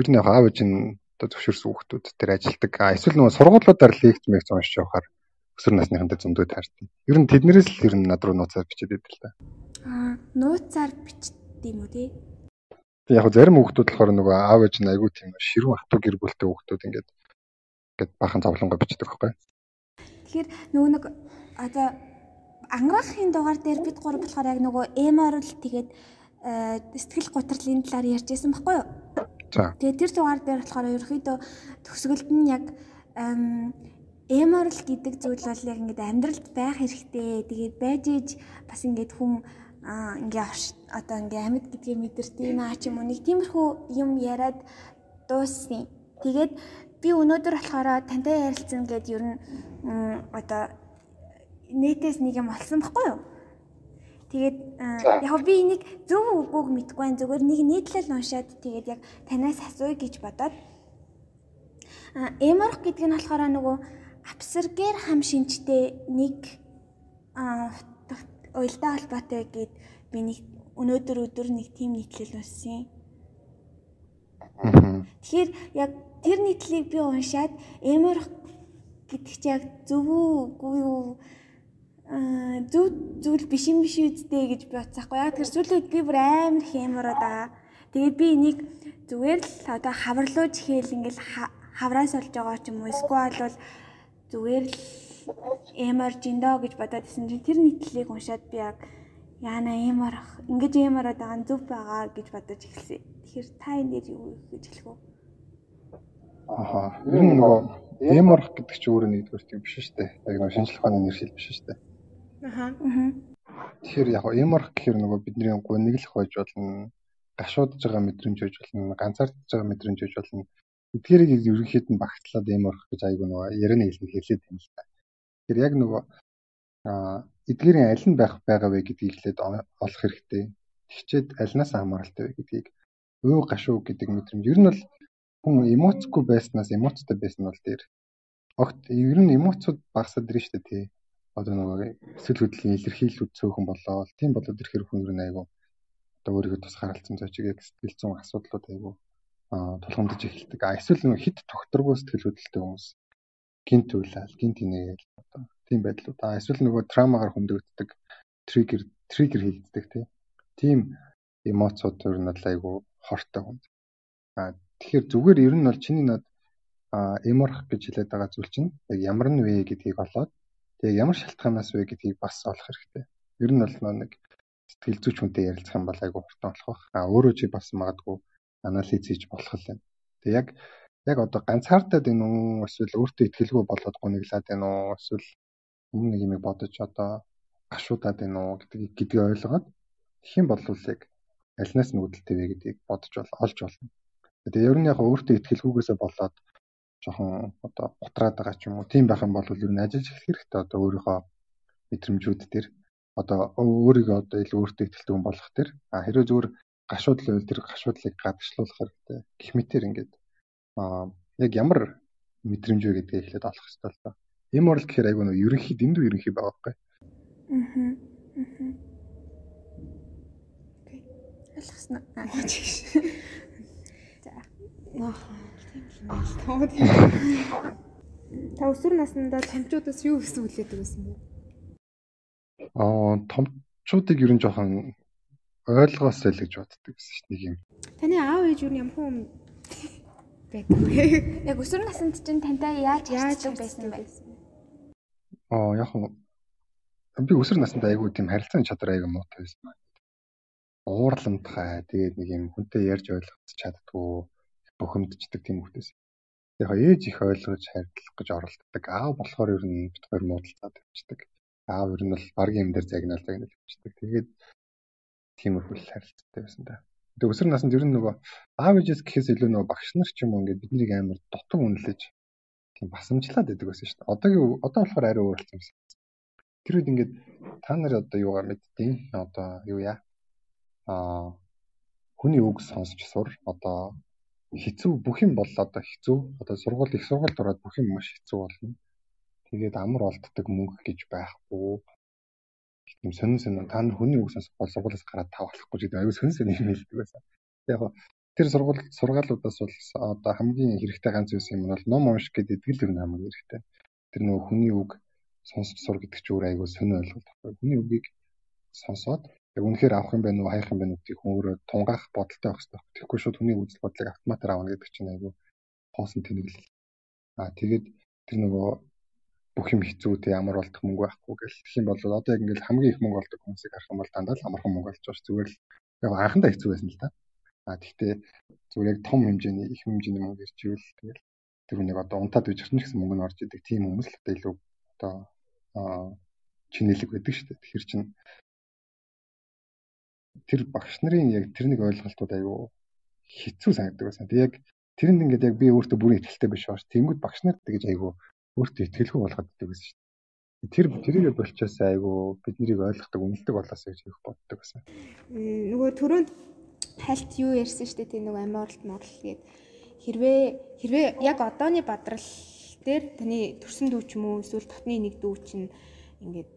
Speaker 3: ер нь яг аав ээж нь одоо зөвшөөрсөн хүүхдүүд тэр ажилдаг. Эсвэл нөгөө сургуулиудаар лекц мэгц уншиж явахаар өсвөр насныхантай зөндөө таардаг. Ер нь тэднэрээс л ер нь над руу нууцаар бичээд идэв л та.
Speaker 2: Аа нууцаар бичдэг юм уу тий?
Speaker 3: Тэг яг зарим хүүхдүүд болохоор нөгөө аав ээж нь айгүй тийм ширүүн хатуу гэр бүлтэй хүүхдүүд ингээд ингээд бахан зовлонгоо бичдэг байхгүй.
Speaker 2: Тэгэхээр нөгөө нэг одоо ангаахын дугаар дээр бид гур болохоор яг нөгөө эморл тэгээд сэтгэл гутралын талаар ярьжсэн баггүй юу?
Speaker 3: За.
Speaker 2: Тэгээд тэр дугаар дээр болохоор ерөөхдөө төгсгөлд нь яг эморл гэдэг зүйл бол яг ингээд амьдралд байх хэрэгтэй. Тэгээд байж иж бас ингээд хүн аа ингээ одоо ингээ амьд гэдгийг мэдэрдэг наа ч юм уу нэг тиймэрхүү юм яриад дууссан. Тэгээд би өнөөдөр болохоор тантай ярилцсан гэд ер нь одоо нэтээс нэг юм олсон баггүй юу? Тэгээд яг би энийг зөв үгүйг мэдэхгүй байна. Зүгээр нэг нийтлэл уншаад тэгээд яг танаас асууя гэж бодоод эморх гэдэг нь болохоор нөгөө абсергер хам шинжтэй нэг уялдаа холбоотой гэд би нэг өнөөдөр өдөр нэг тийм нийтлэл уншсан. Тэгэхээр яг тэр нийтлийг би уншаад эморх гэдэг чи яг зөв үгүй юу зөв зүйл биш юм биш үсттэй гэж би бодсаахгүй. Яг тэр үед би бүр амар хэмороод байгаа. Тэгээд би энийг зүгээр л одоо хаварлууж хийл ингээл хавраас олж байгаа ч юм уу. Эсвэл бол зүгээр л эмарж индоо гэж бодоод исэн чинь тэр нийтлэлийг уншаад би яг яана эмарах ингэж байгаа нь зөв байгаа гэж бодож эхэлсэн. Тэгэхээр та энэ дээр юу гэж хэлэх вэ?
Speaker 3: Аха. Ер нь нөгөө эмарах гэдэг чинь өөрөө нэгдүгээр тийм биш шүү дээ. Яг нөгөө шинжлэх ухааны нэршил биш шүү дээ.
Speaker 1: Аха.
Speaker 3: Тэгэхээр яг эмарах гэхээр нөгөө бидний гуниглах байж болно. Гашуудж байгаа мэдрэмж байж болно. Ганцаардж байгаа мэдрэмж байж болно Эдгээрийг ерөнхийд нь багтлаад юм орох гэж айгүй нөгөө ярианы хэлний хэлээд байна л та. Тэгэхээр яг нөгөө аа эдгээрийн аль нь байх байгаа вэ гэдгийг хэлээд олох хэрэгтэй. Тэгчээд альнаас хамааралтай вэ гэдгийг өө гашуу гэдэг мэдрэмж. Ер нь бол хүн эмоцгүй байснаас эмоцтой байсан бол дээр. Огт ер нь эмоцуд багасаад ирнэ шүү дээ тий. Одоо нөгөө эсвэл хөдөлгөөний илэрхийлэлүүд цөөхөн болоо. Тийм болоод ирэхээр хүн ер нь айгүй одоо өөрийгөө тус харалцсан зочиг сэтгэл зүйн асуудлууд айгүй тулгамдж эхэлдэг. А эсвэл нэг хит тогтворгүй сэтгэл хөдлөлтэй хүмүүс гинт үйлэл, гинт инээгээл одоо тийм байдлууд. А эсвэл нөгөө траумагаар хөндөгддөг триггер триггер хийгддэг тийм эмоцууд төр нь айгу хортой хүн. А тэгэхээр зүгээр ер нь бол чиний над эморх гэж хэлээд байгаа зүйл чинь яг ямар нь вэ гэдгийг олоод тэгээ ямар шалтгаанаас вэ гэдгийг бас олох хэрэгтэй. Ер нь бол нэг сэтгэл зүйч хүнтэй ярилцах юм бол айгу хурдан болох бах. А өөрөө чи бас магадгүй анализ хийж болох л байна. Тэг яг яг одоо ганцаардаад энэ үү эсвэл өөртөө ихтгэлгүй болоод гуниглаад байна уу эсвэл өмнө нэг юм бодож одоо гашуудаад байна уу гэдгийг гэдгийг ойлгоод тэгэх юм бол яг альнаас нь үүдэлтэй вэ гэдгийг бодож бол олж болно. Тэгээ ер нь яг өөртөө ихтгэлгүйгээсээ болоод жоохон одоо готраад байгаа ч юм уу тийм байх юм бол ер нь ажиллаж эхлэх хэрэгтэй одоо өөрийнхөө мэдрэмжүүд төр одоо өөрийгөө одоо илүү өөртөө ихтэй хүн болох төр а хэрвээ зүгээр гашууд level тэр гашуудлыг гадагшлуулах хэрэгтэй. Гэх мэтэр ингээд аа яг ямар мэдрэмж вэ гэдгийг эхлээд олох хэрэгтэй л доо. Эм орл гэхээр айгүй нөө ерөнхий дэндүү ерөнхий байгаа байхгүй.
Speaker 2: Аа. Окей. Ойлгосноо. Аа.
Speaker 1: Тийм л. Та өсвөр наснда томчуудаас юу гэсэн үлээдэг байсан бэ?
Speaker 3: Аа, томчуудыг ер нь жоохон ойлгоосой л гэж боддог гэсэн чинь нэг юм.
Speaker 1: Таны аав ээж юу юм хүн байдаг вэ?
Speaker 2: Яг өсвөр наснд чинь тантай яаж
Speaker 1: яаж
Speaker 2: харьцдаг байсан бэ?
Speaker 3: Аа яг нь би өсвөр наснд айгүй тийм харилцааны чадвар айгүй муутай байсан байна. Уурламтгай тэгээд нэг юм хүнтэй ярьж ойлгох чаддгүй бухимдчдаг тийм хүмүүс. Яг ээж их ойлгож харилцах гэж оролддог. Аав болохоор ер нь бит хоёр муудалцаад явчихдаг. Аав ер нь бол багийн юм дээр загнаал загнаал явчихдаг. Тэгээд тиймэрхүү харилцаатай байсан да. Тэгээ өсвөр наснд ер нь нөгөө аав ээжээс гэхээс илүү нөгөө багш нар ч юм уу ингээд биднийг амар дутуу үнэлж тийм басамжлаад байдаг байсан шүү дээ. Одоогийн одоо болохоор арай өөр болсон юм шиг. Тэр үед ингээд та нар одоо юугаар мэдтiin одоо юу яа аа хүний үг сонсч сур одоо хэцүү бүх юм бол одоо хэцүү одоо сургууль их сургуульд ороод бүх юм маш хэцүү болно. Тэгээд амар олддог мөнгө гэж байхгүй юм сонин сонин та нар хүний үг сонсох бол сургуулиас гараад тав болохгүй гэдэг аюу сонин сонин юм хэлдэг байсан. Яг тэр сургууль сургаалуудаас бол одоо хамгийн хэрэгтэй ганц зүйлс юм бол ном унших гэдэг итгэл төрний хамгийн хэрэгтэй. Тэр нөгөө хүний үг сонсч сур гэдэг чинь өөр аюу сонин ойлголт. Хүний үгийг сонсоод яг үнэхээр авах юм байна уу, хаях юм байна уу гэдгийг хүн өөрөө тунгаах бодолтой байх хэрэгтэй. Тэгэхгүй шууд хүний үзэл бодлыг автоматар авах гэдэг чинь аюу хоосон тэнэглэл. Аа тэгээд тэр нөгөө бүх юм хэцүү те ямар болдох мөнгө байхгүй гэл тэгэх юм бол одоо яг ингээл хамгийн их мөнгө олдог хүмүүсийг харах юм бол дандаа л амархан мөнгө олж байгаа зүгээр л яг анхандаа хэцүү байсан л да. А тэгтээ зүгээр яг том хэмжээний их хэмжээний мөнгө ирчихвэл тэгэл тэр хүнийг одоо унтаад үжирч гэсэн мөнгө нь орж идэг тийм хүмүүс л одоо илүү одоо чинэлэг байдаг шүү дээ. Тэгэхээр чин тэр багш нарын яг тэрнийг ойлголтууд аюу хэцүү санагддаг байсан. Тэг яг тэрэнд ингээд яг би өөртөө бүрийн ихтэй биш бааш. Тэнгүүд багш нарт тэгэж аюу өөртөө ихтгэлгүй болгоод идэг гэсэн шүү дээ. Тэр тэрийг болчоос айгүй бид нарыг ойлгохдаг, үнэлдэг болоосоо гэж их боддог гэсэн.
Speaker 1: Нөгөө түрүүнд хальт юу ярьсан шүү дээ тийм нөгөө амиоралт морал гээд хэрвээ хэрвээ яг одооны бадрал дээр таны төрсөн дүү ч юм уу эсвэл дотны нэг дүү чинь ингээд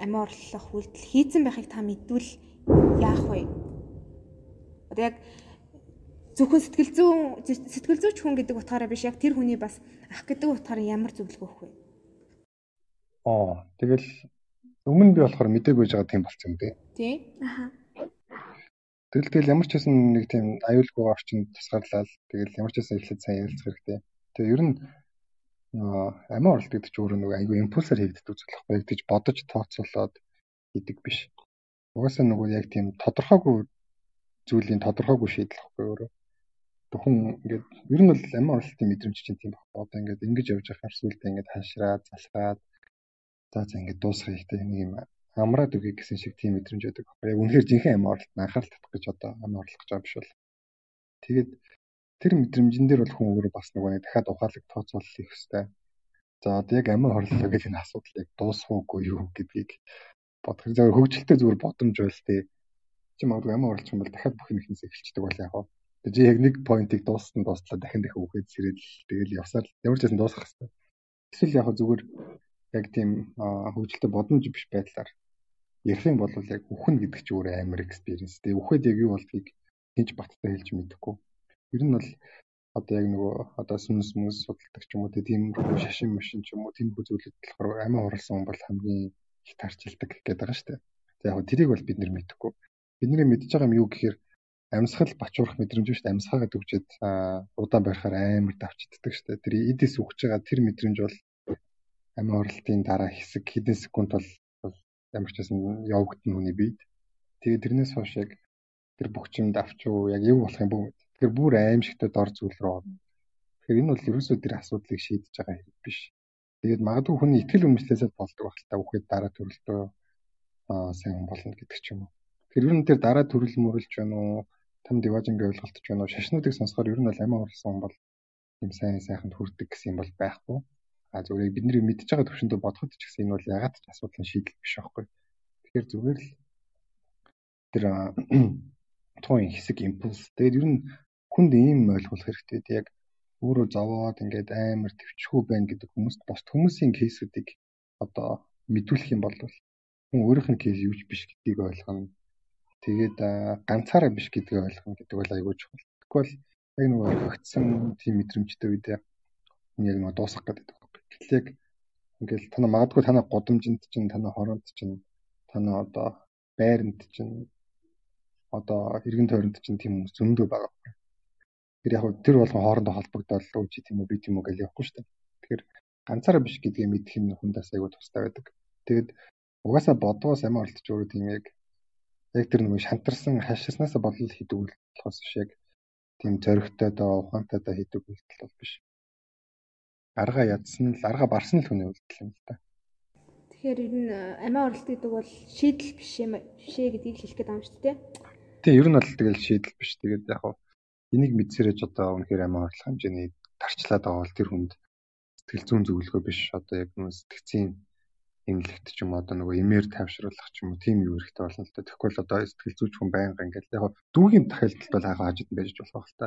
Speaker 1: амиорлох үйлдэл хийцэн байхыг та мэдвэл яах вэ? Одоо яг зөвхөн сэтгэл зүйн сэтгэл зүйч хүн гэдэг утгаараа биш яг тэр хүний бас ах гэдэг утгаараа ямар зөвлөгөө өгөх вэ?
Speaker 3: Аа тэгэл өмнө би болохоор мдэггүй байгаа тийм болцсон юм дээ.
Speaker 1: Тий. Аха.
Speaker 3: Тэгэл тэгэл ямар ч хэсэн нэг тийм аюулгүй орчинд тусгаарлал тэгэл ямар ч хэсэн эхлээд сайн ярилцах хэрэгтэй. Тэгээ ер нь амиа оролт гэдэг чинь өөрөө нэг айгүй импульсаар хийгддэг зүйл байхгүй гэж бодож тооцоолоод хийдэг биш. Угаасаа нөгөө яг тийм тодорхойгүй зүйлийн тодорхойгүй шийдэл байхгүй өөрөө хүн ингээд ер нь бол амин оролтын мэдрэмж чинь тийм байна. Одоо ингээд ингэж явж байхаар сүултээ ингээд ханшраад, залхаад за за ингээд дуусгах ихтэй нэг юм амраад үгүй гэсэн шиг тийм мэдрэмж байдаг. Яг үнэхээр жинхэнэ амин оролт анхаарал татах гэж одоо амин орлох гэж байгаа биш бол. Тэгээд тэр мэдрэмжэн дээр бол хүн өөрөө бас нөгөө дахиад ухаалаг тооцоолол хийх хэрэгтэй. За одоо яг амин орлоо гэх энэ дуусах уугүй юу гэдгийг бодох. зөв хөгжилтэй зүгээр бодомж байл тээ. Чи магадгүй амин орлох юм бол дахиад бүх юм ихнээс эхэлчихдэг бол яг Тэгээ яг нэг поинтыг дууссан дуустлаа дахин дахин үхээд сэрэл тэгэл явсаар ямар ч байсан дуусгах хэрэгтэй. Эсвэл яг зүгээр яг тийм хөгжилтэй бодомж биш байдлаар ярих юм бол яг үхэн гэдэг чинь өөрөө амар экспириенс. Тэгээ үхээд яг юу болдгийг хинч баттай хэлж мэдэхгүй. Ер нь бол одоо яг нөгөө одоо сүнс мүс судалдаг ч юм уу тийм шашин машин ч юм уу тийм зүйлүүд болохоор амиа уралсан хүн бол хамгийн тарчилдаг гэдэг байгаа шүү дээ. За яг тэрийг бол бид нэр мэдэхгүй. Бидний мэдж байгаа юм юу гэхээр амьсгал бачуурах мэдрэмж шүү дээ. Амьсгаагаа төгжээд удаан барихаар амар давчддаг шүү дээ. Тэр эдээс үхэж байгаа тэр мэдрэмж бол амин оролтын дараа хэсэг хэдэн секунд бол ямар ч байсан явагдана хүний биед. Тэгээ тэрнээс хойш яг тэр бөхчөнд авчуу яг юу болох юм бүү. Тэгэхээр бүр аимшигтай дор зүйл рүү орно. Тэгэхээр энэ бол ерөөсөө тэр асуудлыг шийдэж байгаа хэрэг биш. Тэгээд магадгүй хүний итгэл үнэмшлээсээ болдог та үхээд дараа төрөлтөө аа сайн болно гэдэг ч юм уу. Тэр ер нь тэр дараа төрөл мөрөлж байна уу? том диважингийн ойлголт ч байна уу шашнуудыг сонсохоор ер нь бол амиа уралсан бол юм сайн сайханд хүрдэг гэсэн юм бол байхгүй. А зүгээр бид нэр мэдж байгаа төвшөндөө бодоход ч гэсэн энэ бол ягаад ч асуудлын шийдэл биш байхгүй. Тэгэхээр зүгээр л тэр [clears throat] тухайн хэсэг импульс. Тэгээд ер нь хүнд ийм ойлгох хэрэгтэй. Яг өөрөө зовоод ингээд амар төвчгүй байна гэдэг хүмүүст бос хүмүүсийн кейсүүдийг одоо мэдүүлэх юм бол хүн өөрийнх нь кейс юу ч биш гэдгийг ойлгоно Тэгээд ганцаараа биш гэдгийг ойлгоно гэдэг бол аягүй чухал. Тэгвэл яг нөгөө өгөгдсөн тийм мэдрэмжтэй үедээ яг нөгөө дуусгах гэдэг байна. Гэтэл яг ингээл танаа магадгүй танаа годомжинд чинь танаа хороонд чинь танаа одоо байранд чинь одоо эргэн тойронд чинь тийм зөндөө байгаа байхгүй. Тэр яг тэр болгон хоорондоо холбогдоод уу чи тийм үү би тийм үү гэж явахгүй шүү дээ. Тэгэхээр ганцаараа биш гэдгийг мэдэх нь хүндээс аягүй тустай байдаг. Тэгэд Угаасаа бодгоос амиа олдож өөрөө тийм яг яг тэр нэг шантарсан хаширснаас болол хийдэг бас биш яг тийм зоригтой доо ухаантай доо хийдэг үйлдэл бол биш. Арга ядсан л арга барсан л хүний үйлдэл юм л та.
Speaker 1: Тэгэхээр ер нь амиа оролт гэдэг бол шийдэл биш юм биш ээ гэдгийг хэлэх гээд байгаа юм шүү дээ.
Speaker 3: Тийм ер нь бол тэгэл шийдэл биш. Тэгээд яг хав энийг мэдсэрэж одоо үнэхээр амиа орлох хэмжээний тарчлаад байгаа бол тэр хүнд сэтгэл зүйн зөвлөгөө биш одоо яг нөө сэтгцийн эмнэлэгт ч юм одоо нөгөө эмээр тайвшруулах ч юм уу тийм юу хэрэгтэй болно л да. Тэгэхгүй л одоо сэтгэл зүйч хүн байнга ингээл яг дүүгийн тахилталд бол хаагаа хажууд байж болох л та.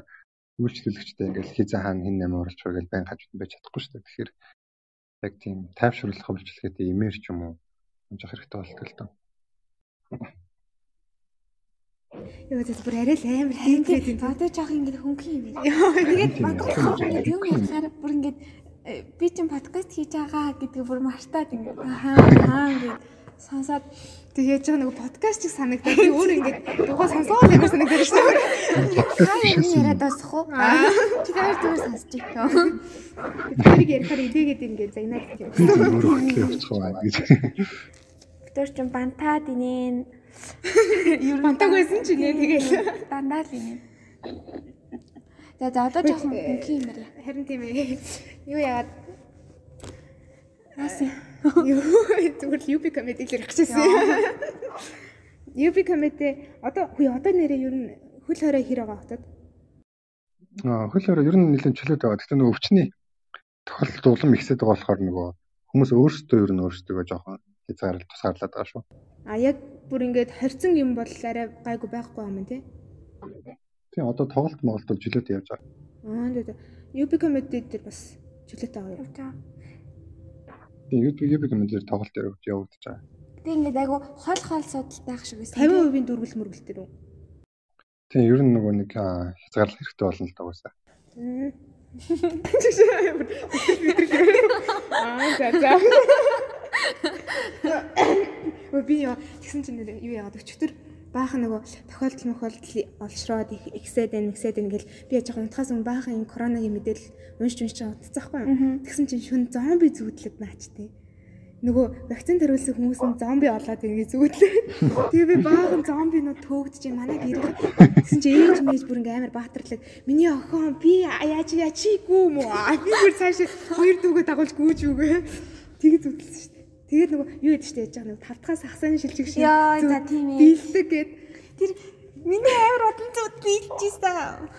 Speaker 3: Үйлчлүүлэгчтэй ингээл хизээ хаана хэн нэмэр оруулах вэ гэж байнга хажууд байж чадахгүй шүү дээ. Тэгэхээр яг тийм тайвшруулах үйлчлэгээд эмээр ч юм уу хэмжих хэрэгтэй болдог л доо.
Speaker 1: Яа зөв бүр арай л амар хэмжээд
Speaker 2: юм. Одоо жоох ингэ хөнгөн юм байна. Тэгээд бодох юм болохоор бүр ингэ э, би чинь подкаст хийж байгаа гэдгийг бүр мартаад ингэ хаа хаа ингэ сонсоод
Speaker 1: тэг яаж байгаа нэг подкаст чиг санагдаад би өөр ингэ дугаа сонсоод ямар санагдаж шүү дээ.
Speaker 2: Хаа юм яриад басах уу? Чи тэр зүгээр сонсчих юм.
Speaker 1: Тэрийг ярихаар идээгээд ингэ загнаад юм.
Speaker 3: Өөр хөтлөө явчих уу гэж.
Speaker 2: Тэр чин бантаад инeen
Speaker 1: Ер нь бантаг байсан ч нэ тэгэл
Speaker 2: дандаа л юм. За за одоо жоохон мөнгө юм байна.
Speaker 1: Харин тийм ээ. Юу яагаад
Speaker 2: Аасын.
Speaker 1: Юу зүгээр UB comedy л хэрэгжсэн. UB comedy одоо хүй одоо нэрээ ер нь хөл хорой хэр байгаа хотод?
Speaker 3: Аа хөл хорой ер нь нэлээд чөлөөт байгаа. Гэхдээ нөгөө өвчний тохиолдолд улам ихсээд байгаа болохоор нөгөө хүмүүс өөрсдөө ер нь өөрсдөө жоохон хязгаарлалт тусгаарлаад байгаа шүү.
Speaker 1: А яг бүр ингээд хорцсон юм бол арай гайгүй байхгүй юм тий.
Speaker 3: Тийм одоо тоглолт моголт бол жилөөд явж байгаа.
Speaker 1: Аа тийм. UB comedy дээр бас жилөөтэй байгаа юм.
Speaker 3: Тийм UB UB comedy дээр тоглолт явагдаж байгаа.
Speaker 2: Тийм ингээд айгу хол хол судалтай ах шиг байсан.
Speaker 1: 50% дүргэл мөргөл дээр үү?
Speaker 3: Тийм ер нь нөгөө нэг хязгаарлах хэрэгтэй болно л дагуулсаа. [laughs] [laughs] [laughs]
Speaker 1: Аа за за. Би яа тэгсэн чинь юу яагаад өчтөр баахан нөгөө тохиолдол мохиолдол олшроод ихсээд байна, ихсээд байна гэл би яж байгаа унтахаас өмнө баахан энэ коронагийн мэдээлэл уншиж уншиж байгаа утцаахгүй юу. Тэгсэн чинь шүн зомби зүудлээд наачтай. Нөгөө вакцин тариулсан хүмүүс нь зомби болоод ингэ зүудлээ. [laughs] Тэгээ би баахан зомбинууд төөгдөж юм манай гэрээ. Тэгсэн чинь ээж мэж бүр ингэ амар баатарлаг. Миний охин би яаж яачигүй юм уу? Би бүр цааш хоёр дүүгээ дагуулж гүйж үгээ. Тэгээ зүудлсэн шүү. Тэгээд нөгөө юу гэдэг чинь яж байгаа нэг тавтахаас хасааны шилжих шиг.
Speaker 2: Яа за тийм ээ.
Speaker 1: Бэлдэг гэд
Speaker 2: тэр миний амар удан зүуд бэлжижсэн.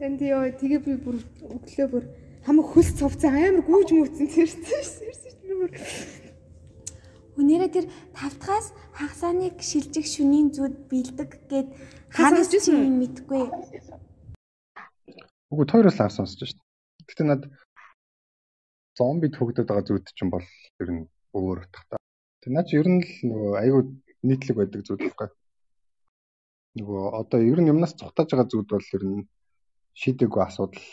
Speaker 1: Энд ёо тэгээ би бүр өглөө бүр хамаг хөлс цовцсон амар гүйж мүүцэн тэрсэн.
Speaker 2: Өнөөдөр тэр [laughs] тавтахаас хагасааныг шилжих шүнийн зүуд бэлдэг гэд ханаас чи мэдгүй.
Speaker 3: Үгүй тойроос авсан сонсож шít. Гэтэ над зомби төгдөд байгаа зүуд чинь бол ер нь өөр утгатай. Тэг наа чи ер нь л нөгөө айгүй нийтлэг байдаг зүйл байхгүй. Нөгөө одоо ер нь юмнаас цухтааж байгаа зүйл бол ер нь шийдэггүй асуудал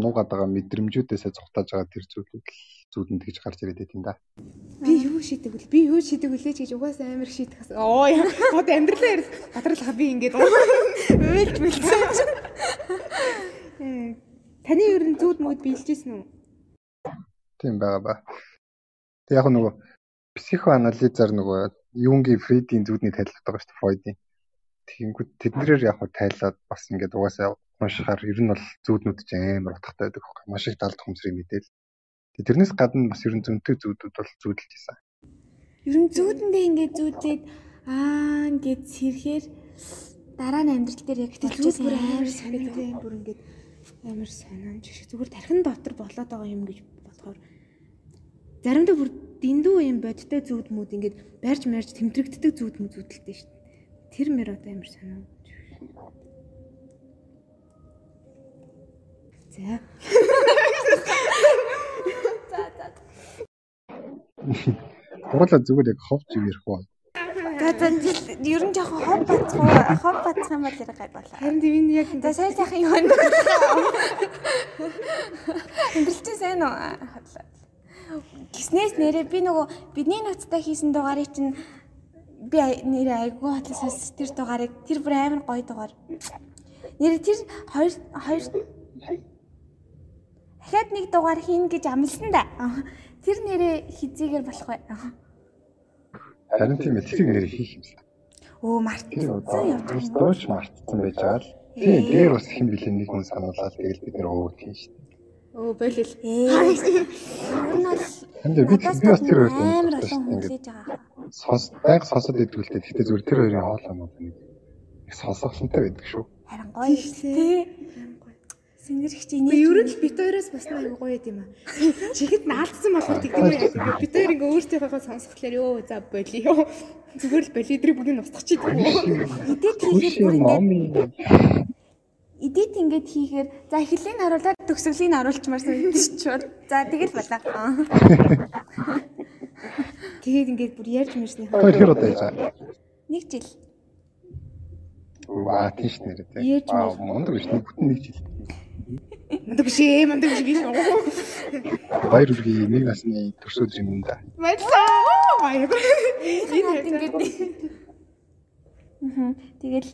Speaker 3: нуугаад байгаа мэдрэмжүүдээсээ цухтааж байгаа тэр зүйлүүд л зүүдэнд тэгж гарч ирээд байт юм да.
Speaker 1: Би юу шийдэг вэ? Би юу шийдэг вүлээ гэж угаасаа амар шийдэх. Оо яа. Одоо амьдралаа ярих батралах би ингээд уйлж мэлсэн. Таны ер нь зүуд мөд биелжсэн үү?
Speaker 3: Тийм байгаа ба. Яг нөгөө психоанализаар нөгөө Юнгийн Фрейдийн зүудний тайлбар байгаа шүү дээ Фройдийн. Тэгэнгүүт тэднэрээр яг тайлаад бас ингээд угаасаа уншихаар ер нь бол зүуднүүд ч амар утгатай байдаг. Маш их далд хүмсрийн мэдээл. Тэрнээс гадна бас ер нь зөнтэй зүүдүүд бол зүүдэлж исэн.
Speaker 2: Ер нь зүүдэндээ ингээд зүүдлээд аа ингээд сэрхээр дараа нь амьдрал дээр яг
Speaker 1: тэлжээс бүр амар санагдсан бүр ингээд амар санаамж шиг зүгээр тархин дотор болоод байгаа юм гэж бодохоор заримдаа бүр дэндүү юм бодтой зүудмүүд ингээд барьж марж тэмдрэгддэг зүудмүүд зүудэлтэй шүү дээ. Тэр мэр одоо амар санаа. За.
Speaker 3: Гурлаа зүгээр яг ховж ирэх үү.
Speaker 2: За за ер нь жоохон хов бацх уу? Хов бацх юм бол ярих гай болоо.
Speaker 1: Харин тийм яг
Speaker 2: за сайн сайхан юу вэ? Эмбэлчээ сайн уу? Гиснээс нэрээ би нөгөө бидний ноцтой хийсэн дугаарыг чинь би нэрээ айгүй хатлаас тэр дугаарыг тэр бүр амар гоё дугаар. Нэрээ тэр хоёр хоёр дахиад нэг дугаар хийн гэж амласан да. Тэр нэрээ хизээгээр болох бай.
Speaker 3: Харин тийм ээ тэрийг нэр хийх юм шиг.
Speaker 2: Өө
Speaker 3: Тэр
Speaker 2: мартсан явж
Speaker 3: дууч мартсан байж байгаа л. Тийм дээр бас хэм билээ нэг хүн сануулаад тэгэл бид нэр өвөг тийм шүү дээ.
Speaker 1: Өө болил.
Speaker 2: Нь
Speaker 3: Энд би бас тэр хоёр
Speaker 2: амар олон
Speaker 3: ингээд
Speaker 2: хүлээж байгаа.
Speaker 3: сонс байг сонсоод идэгүүлтэй. Гэхдээ зүгээр тэр хоёрын хоол амууд нэг их сонсохлонтой байдаг шүү.
Speaker 2: Харин гоё тий. Сингэрч
Speaker 1: Би
Speaker 2: инээ.
Speaker 1: ер нь л бит хоёроос бас нэг гоё юм аа. Чихэд наалдсан болохоор тэгдэг юм. Бит хоёр ингээ өөртөөхөө сонсохлоор ёо за боли ёо. Зүгээр л боли эдрийг чи гэдэг юм.
Speaker 2: Эдит хийхэд бүр
Speaker 3: момын
Speaker 2: эдит ингээд хийхээр за эхлэлийн харуулаад төгсгөлийн харуулчмаар санагдчих чууд. За тэгэл болоо. [laughs]
Speaker 1: Тэгээд ингээд бүр ярьж мэрсний
Speaker 3: хоёр хэр удаа байгаа.
Speaker 2: Нэг жил.
Speaker 3: Аа тийш нэрээ тий.
Speaker 2: Яаж
Speaker 3: Аа мундаг биш нэг бүтэн нэг жил.
Speaker 1: мундаг биш ээ мундаг биш биш.
Speaker 3: Баяр үргийн нэг насны төрс өдөр юм да.
Speaker 1: Баярлаа. Баяр.
Speaker 2: Ингээд ингээд. Мгм. Тэгэл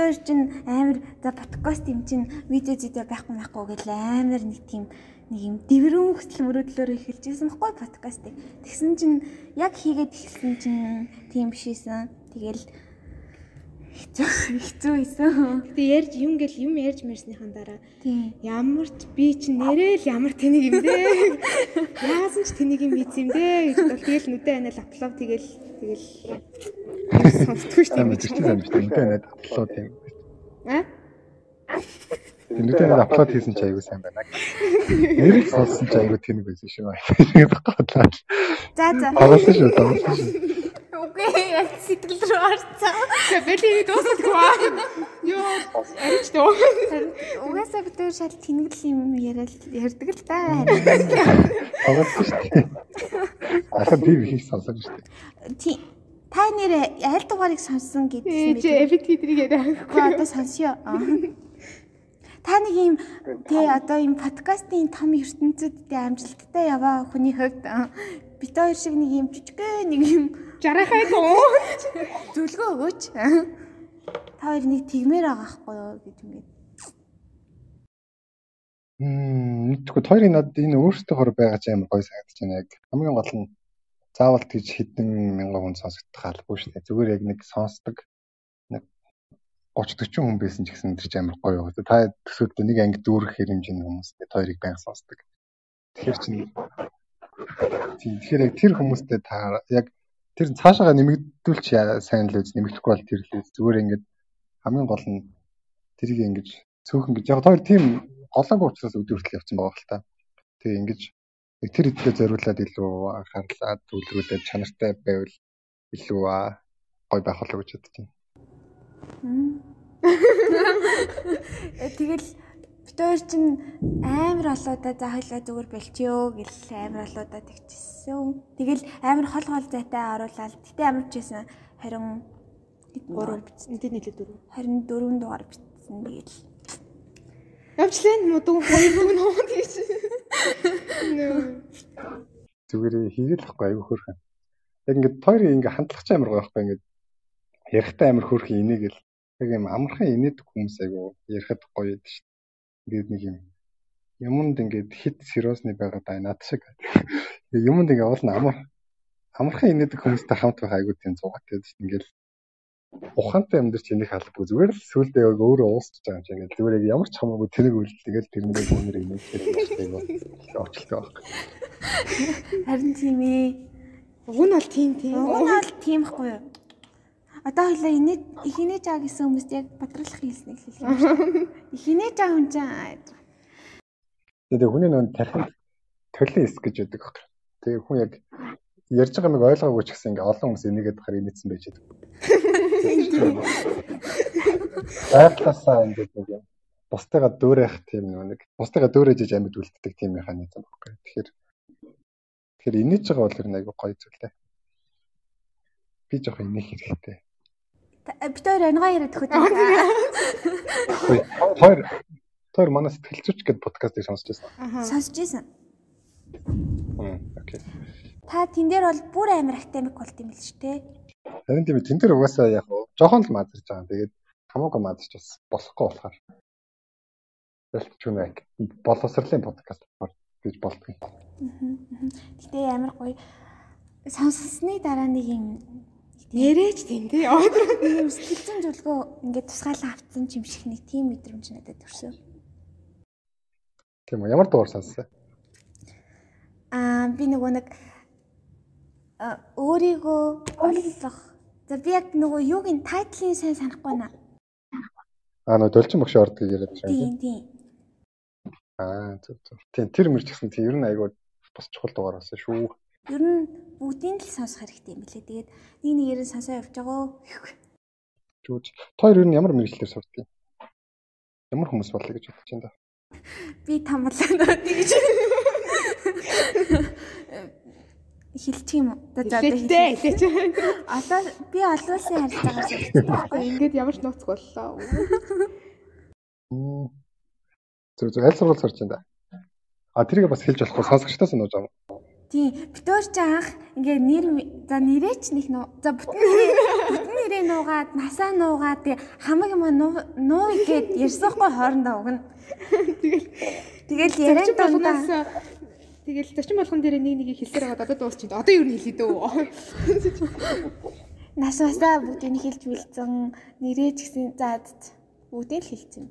Speaker 2: битүүр чинь амар за подкаст юм чинь видео зүйдэ байхгүй байхгүй гэл амар нэг тийм нэг юм дэврэн хөтөл мөрөдлөөр эхэлжсэн байхгүй подкастыг. Тэгсэн чинь яг хийгээд эхэлсэн чинь тийм бишээсэн. Тэгэл хэцүү хэцүү байсан.
Speaker 1: Гэтэ ярьж юм гэл юм ярьж мэрснийхэн дараа ямар ч би чи нэрэл ямар тэнийг юм дээ. Яасан ч тэнийг юм биз юм дээ гэж бол тэгэл нүдэ анаа апплод тэгэл тэгэл сонсдгүй шүү
Speaker 3: Тийм
Speaker 1: дээ.
Speaker 3: ч тийм шүү дээ. Нүдэ надад апплод юм.
Speaker 1: А?
Speaker 3: Нүдэ надад апплод хийсэн чи аягүй сайн байна. Нэрийг сонссон чи аягүй тэнэг байсан шүү. Тэгээд готлаа.
Speaker 2: За за.
Speaker 3: Тоглосон шүү. Тоглосон шүү.
Speaker 2: Үгүй яг сэтгэл рүү орцсон.
Speaker 1: Тэгээ бэлийг дуусахгүй аа. Йоо, арич дөө.
Speaker 2: Угаасаа битүүр шал тэнэгэл юм яриад ярьдаг л та.
Speaker 3: Тоглосон шүү. Ахад би их сонсож шүү.
Speaker 2: Тий. Та нэр аль дугаарыг сонссон гэдсэн
Speaker 1: Ээ, чи эфит хийдрийг яриа.
Speaker 2: Гэхдээ одоо сонсё. Та нэг юм тий одоо юм подкастын том ертөнцүүдтэй амжилттай яваа хүний хувьд бит хоёр шиг нэг юм жижигхэн нэг юм
Speaker 1: Жарахай дөө. [laughs]
Speaker 2: зөвлөгөө өгөөч. Та хоёр нэг тэгмээр байгаа хгүй юу гэж ингээд.
Speaker 3: Мм, мэдгүй хоёрын над энэ өөрсдийнхөө байгаа ч амар гоё санагдаж байна яг. Хамгийн гол нь заавал тийж хэдэн мянган хүн сонсогдох албагүй шүү дээ. Зүгээр яг нэг сонсдог нэг 30 40 хүн байсан ч гэсэн тэр ч амар гоё байгаа. Та төсөөлтөө нэг анги дүүрэх хэмжээний хүмүүс бид хоёрыг байнга сонсдог. Тэгэхээр чинь тэгэхээр яг тэр хүмүүстэй та яг тэр цаашаага нэмэгдүүлч сайн л үз нэмэгдэхгүй бол тэр л үз. зүгээр ингээд хамгийн гол нь тэрийг ингэж цөөхөн гэж яг хоёр тийм голоогүй учраас өдөр хүртэл явцсан байгаа л та. Тэгээ ингэж тэр хэдгээ зориулаад илүү анхаарлаа төвлөрүүлээд чанартай байвал илүү аа, гоё байх болоо гэж бодож байна.
Speaker 2: Э, [laughs] Тэгэл бит хоёр чинь амар олоодаа за хоёлаа зүгээр болчихё гэл амар олоодаа тэгчихсэн. Тэгэл амар хол хол зайтай оруулаад гэтээ амар чийсэн 20
Speaker 1: Гурав бичсэн. Энд нийлээ дөрөв.
Speaker 2: 24 дугаар бичсэн. Тэгэл
Speaker 1: Явчлаа модуу хоёр бүгд тийш. Нөө.
Speaker 3: Зүгээр хийгээл ахгүй аюу хөөрхөн. Яг ингээд хоёрын ингээ хандлах ч амар гоё байхгүй ингээд ярихтаа амар хөөрхөн инээгээл яг юм амархан инээдэг хүмүүс айгу ярихад гоё байдаг шүү. Ингээд нэг юм юмд ингээд хит сериосны байгаад байна над шиг. Юмд ингээ уул нь амар амархан инээдэг хүмүүстэй хамт байх айгу тийм зугаат гэдэг чинь ингээл ухаантай амьдарч энийг халахгүй зүгээр л сүулдэ яг өөрөө уусч байгаа юм чинь ингээл зүгээр яг ямар ч хамаагүй тэрэг үлдээгээл тэрэндээ өнөр инээдэг айгу очлоо баг.
Speaker 2: харин тийм ээ.
Speaker 1: Уг нь бол тийм тийм.
Speaker 2: Уг нь бол тийм хгүй юу? Одоо хоёлаа инээ ихэнэ жаа гэсэн хүмүүст яг батралах хийлснийг хэлэх юм шүү. [laughs] Ихэнэ жаа хүн чинь
Speaker 3: Тэгээ хүний нөө тархинд төлөө эс гэж яддаг баг. Тэгээ хүн яг ярьж байгаа нэг ойлгоогүй ч гэсэн ингээ олон хүмүүс энийгээд бахаар инээдсэн байж байдаг. Байглаасаа ингээд нэг юм бусдыгаа дөөрэх тийм нэг бусдыгаа дөөрэж иж амьд үлддэг тийм механизм баггүй. Тэгэхээр тэгэхээр инээж байгаа бол ер нь айгүй гоё зүйл ээ. Би жоох инех хэрэгтэй.
Speaker 2: бит хоёр ангаа яриад?
Speaker 3: Үгүй, Хоёр хоёр манай сэтгэл зүйч гэдэг подкастыг сонсч байсан.
Speaker 2: Сонсож.
Speaker 3: Хм, окей.
Speaker 2: Та тэн дээр бол бүр амар академик болд юм л шүү дээ.
Speaker 3: Харин тийм тэн дээр угаасаа яг жоохон л мазарч байгаа. Тэгээд хамаагүй мазарч бас болохгүй болохоор. Ялч ч үнэ боловсролын подкаст гэж болдгоо.
Speaker 2: Гэтэ амар гоё. сонссны дараа нэг юм
Speaker 1: нэрэж тийм тий
Speaker 2: ийм сэтгэлзэн зөвлөгөө ингээд тусгаалan авцсан юм шиг нэг тийм мэдрэмж надад төрсөн.
Speaker 3: Тийм үү. Ямар дуур сонссон?
Speaker 2: Аа би нөгөө нэг өөрийгөө олох. За би яг нөгөө юугийн тайтлын сайн санахгүй байна.
Speaker 3: Аа нөө долчин багш ордог яриад байна.
Speaker 2: Тийм тийм.
Speaker 3: Аа зөв зөв. Тийм тэр мөрч гэсэн тийм ер нь айгүй бас чухал дугаар болсон шүү.
Speaker 2: Ер нь бүгдийн л сонсох хэрэгтэй юм билээ. Тэгээд нэг нэгээр нь сонсоо явж байгаа.
Speaker 3: Жүүж. Тоор ер нь ямар мэрэгчлэр сурдаг юм? Ямар хүмүүс болъё гэж бодож байна да.
Speaker 2: Би тамлаа тэгж хэлчих юм уу? За за одоо
Speaker 1: хэлээ
Speaker 2: хэлээ. [laughs] Одоо би олон улсын харилцаагаар сурсан
Speaker 1: ингээд ямар ч нууц боллоо.
Speaker 3: Зөв зөв аль сургууль сурч да. А тэрийг бас хэлж болохгүй сонсогчдоос нууж байгаа.
Speaker 2: Тийм. Битүүр ч анх ингээд нэр за нэрээ ч нэг нуу. За бүтэн бүтэн нэрээ нуугаад насаа нуугаад хамаг юм нуу гэд ярьсахгүй хоорондоо өгнө.
Speaker 1: Тэгэл
Speaker 2: Тэгэл яриан дундаа
Speaker 1: тэгэл зочин болгон дээр нэг нэгийг хэлсээр байгаа одоо дуусчихад. Одоо юу хэлээ дөө. [laughs]
Speaker 2: нас масаа бүгдийг нь хэлж билсэн нэрээ ч гэсэн за бүгдийг л хэлсэн.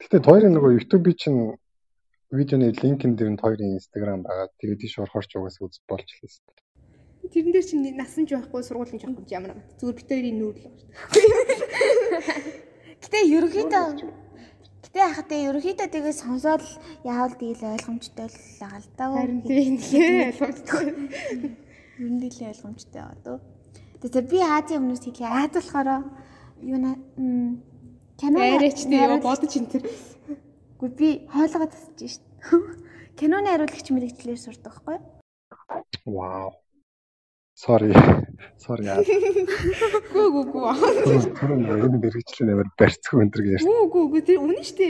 Speaker 3: Гэтэ хоёрын нөгөө YouTube-ийн чинь видеоны линкэн дээр нь хоёрын Instagram байгаа. Тэгээд тийш орохоор ч угаасаа үз болж лээс.
Speaker 1: Тэрэн дээр чинь насан ч байхгүй сургуулийн ч байхгүй ямар зүгээр битэрийн нүүр л байна.
Speaker 2: Гэтэ ерөнхийдөө гэтэ яхад тэ ерөнхийдөө тэгээ сонсоод яавал тэгэл ойлгомжтой л байгаа л да.
Speaker 1: Харин тийм ойлгомжтой. [laughs]
Speaker 2: Ер нь л ойлгомжтой байгаа дөө. Тэгээ би Азийн өмнөөс хэлээ. Аз болохоор юу нэ кино
Speaker 1: Арайч тийм яа бодож ин тэр.
Speaker 2: Үгүй би хоолойгоо тасчих шít. [laughs] Киноны хариулагч мэрэгчлэр сурдаг байхгүй?
Speaker 3: Вау. Sorry. Sorry.
Speaker 1: Гүү гүү гүү.
Speaker 3: Тэр энэ мэрэгчлэн амар барьцгүй өндөр гэж ярьсан.
Speaker 1: Гүү гүү гүү тэр үнэн штэ.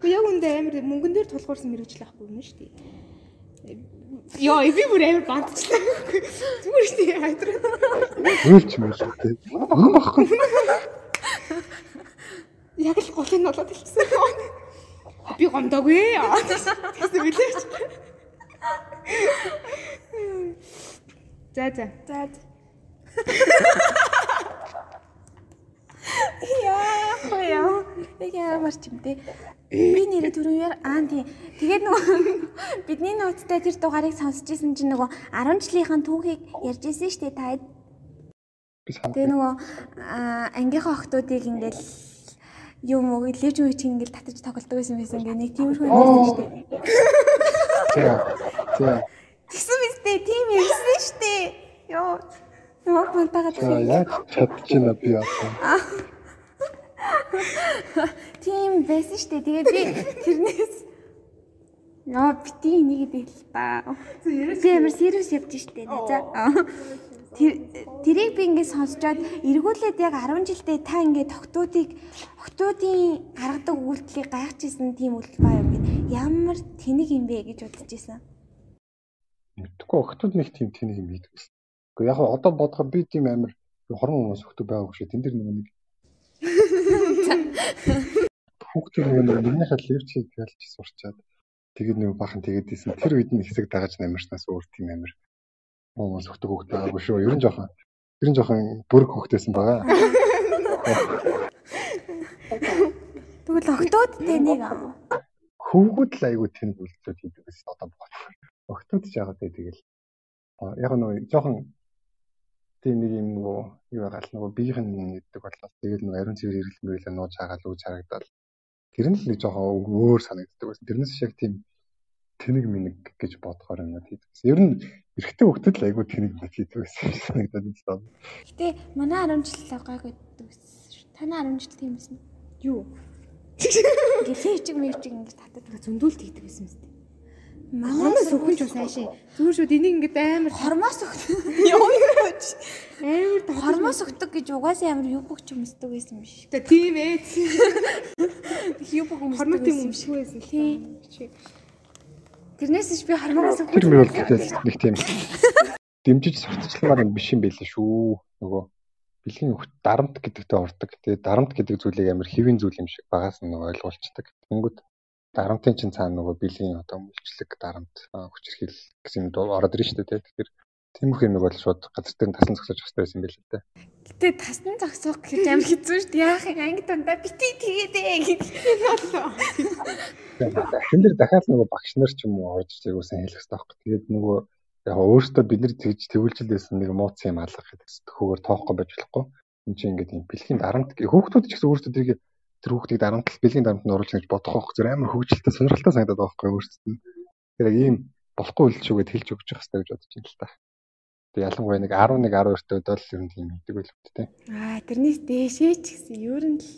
Speaker 1: Гэхдээ яг үндэ амар мөнгөн дээр тулгуурсан мэрэгжил ахгүй үнэн штэ. Йоо, би бүр амар бантчлаа. Зүгээр штэ хайдраа.
Speaker 3: Үйлч мэлтэй. Үнэн багхгүй.
Speaker 1: Яг л голын болоод хэлсэн. Би гомдоогүй. Тэгсэн билээч. За за.
Speaker 2: За. Яа, хоё. Яг ямар ч юм те. Би нэрээ түрүүгээр аа тий. Тэгээд нөгөө бидний нууцтай тэр дугаарыг сонсч ирсэн чинь нөгөө 10 жилийнхэн түүхийг ярьж ирсэн шүү дээ та.
Speaker 3: Би.
Speaker 2: Тэгээ нөгөө аа, ангийнхаа охтуудыг ингээл юм уу лэж чинь ингээл татаж тоглолдог байсан байсан ингээ нэг тиймэрхүү юм байсан шүү дээ.
Speaker 3: Тийм. Тийм.
Speaker 2: Тэгсэн биз дээ тийм ярьсан шүү дээ. Йоо. Нөгөө бантагаа
Speaker 3: За яг чадчихна би одоо. [laughs]
Speaker 2: Тийм байсан шүү дээ. Тэгээд би тэрнээс Яа бити энийг дэл та. Би амар serious явж штэ за. Тэр тэрийг би ингээд сонсчоод эргүүлээд яг 10 жилдээ та ингээд тогтуудыг октоодын гаргадаг үйлдэлийг гайхажсэн тийм үйлдэл баа юм гээд ямар тэнэг юм бэ гэж бодож исэн.
Speaker 3: Мэдхгүй охтууд нэг тийм тэнийг юм хийдэг. Гэхдээ яг одоо бодоход би тийм амар хорон хүмүүс охтууд байгаагүй шүү. Тэн дээр нөгөө нэг хүүхдүүд нөгөө нэг минийхээ левчийг ялж сурчаад тэгээд нөгөө бахан тэгээд исэн тэр үед нь хэсэг дагаж намирснаас өөр тийм амар хүмүүс охтог хүүхд байгаагүй шүү. Ер нь жоохон ер нь жоохон бүрэг хүүхдээсэн байгаа.
Speaker 2: Тэгвэл октод тэнийг аа.
Speaker 3: Хүүхэд л айгүй тэнд үйлдэлүүд хийдэг гэсэн одоо бодсон. Охтууд ч яагаад вэ тэгэл а, яг нөгөө жоохон тийм нэг юм нөгөө юу байгаа л нөгөө биеийн нэгдэг боллоо. Тэгэл нөгөө ариун цэвэр мөрөлөө нууж хагаал үуж харагдал. Тэр нь л нэг жоохон өөр санагддаг байсан. Тэрнээс шиг тийм тэнэг минэг гэж бодохоор юм хийдэг. Ер нь эрэгтэй хөлтөд л айгүй тэнэг минэг хийдэг байсан санагдаад байна.
Speaker 2: Гэтэ манай 10 жил гайгүй дүүсэн шүү. Танай 10 жил тийм байсан.
Speaker 1: Юу? [laughs]
Speaker 2: Ингээд левчиг мэвчиг ингээд татдаг.
Speaker 1: Зөндүүлт хийдэг байсан юм.
Speaker 2: Манай
Speaker 1: Хормоос өгч бас аашаа. Зүгээр шүү энийг ингээд амар
Speaker 2: хормоос өгдөг. [laughs] Яваач.
Speaker 1: амар
Speaker 2: Хормоос өгдөг гэж угаасаа ямар юу бүх ч юмсдаг байсан шиг.
Speaker 1: Тэ тийм ээ.
Speaker 2: Юу бүх юмсдаг.
Speaker 1: Хормон тийм юм шиг байсан л.
Speaker 2: Тий. Тэрнээс ч би хормоос өгдөг.
Speaker 3: Тэр мөр бол нэг тийм дэмжиж сурталчилмаар юм биш юм байлээ шүү. Нөгөө бэлгийн хөлт дарамт гэдэгтээ ордог. Тэгээ дарамт гэдэг зүйлийг амар хэвийн зүйл юм шиг багаас нь ойлгуулцдаг. Тэнгүүд дарамтын чинь цаана нөгөө бэлгийн одоо мөлчлөг дарамт хүчирхийл гэсэн юм ороод ирж штэ тий. Тэгэхээр Тиймэрхүү юм бол шууд газар дээр зогсож явах хэрэгтэй юм байл л дээ.
Speaker 2: Гэтэ тасн зогсоох гэж амар хэцүү дээ. Яах юм анги дундаа бити тэгээд гэж.
Speaker 3: Дахин дээр дахиад нөгөө багш нар ч юм уу орж ирсэн хэлэх хэрэгтэй байхгүй. Тэгээд нөгөө яг өөрөөсөө бид нар тэгж төвлөжл байсан нэг мууц юм алгах гэдэг төхөөр тоохгүй байж болохгүй. Энд чинь ингээд юм бэлгийн дарамт хүүхдүүд ч гэсэн өөрсдөө тэрийг тэр хүүхдийг дарамт бэлгийн дарамт нь оруулж гэж бодох байх зөв амар хөвгөлтэй сонирхолтой санагдаад байгаа байхгүй өөрсдөд нь. Тэр яг ийм болохгүй үйлчүүгээд хэлж өгч явах хэрэгтэй гэж бодож байна л та. Тэг ялангуяа нэг 11 12 төвд л ер нь тийм хийдэг байл үү те.
Speaker 2: Аа тэрнээс дээшээ ч гэсэн ер нь л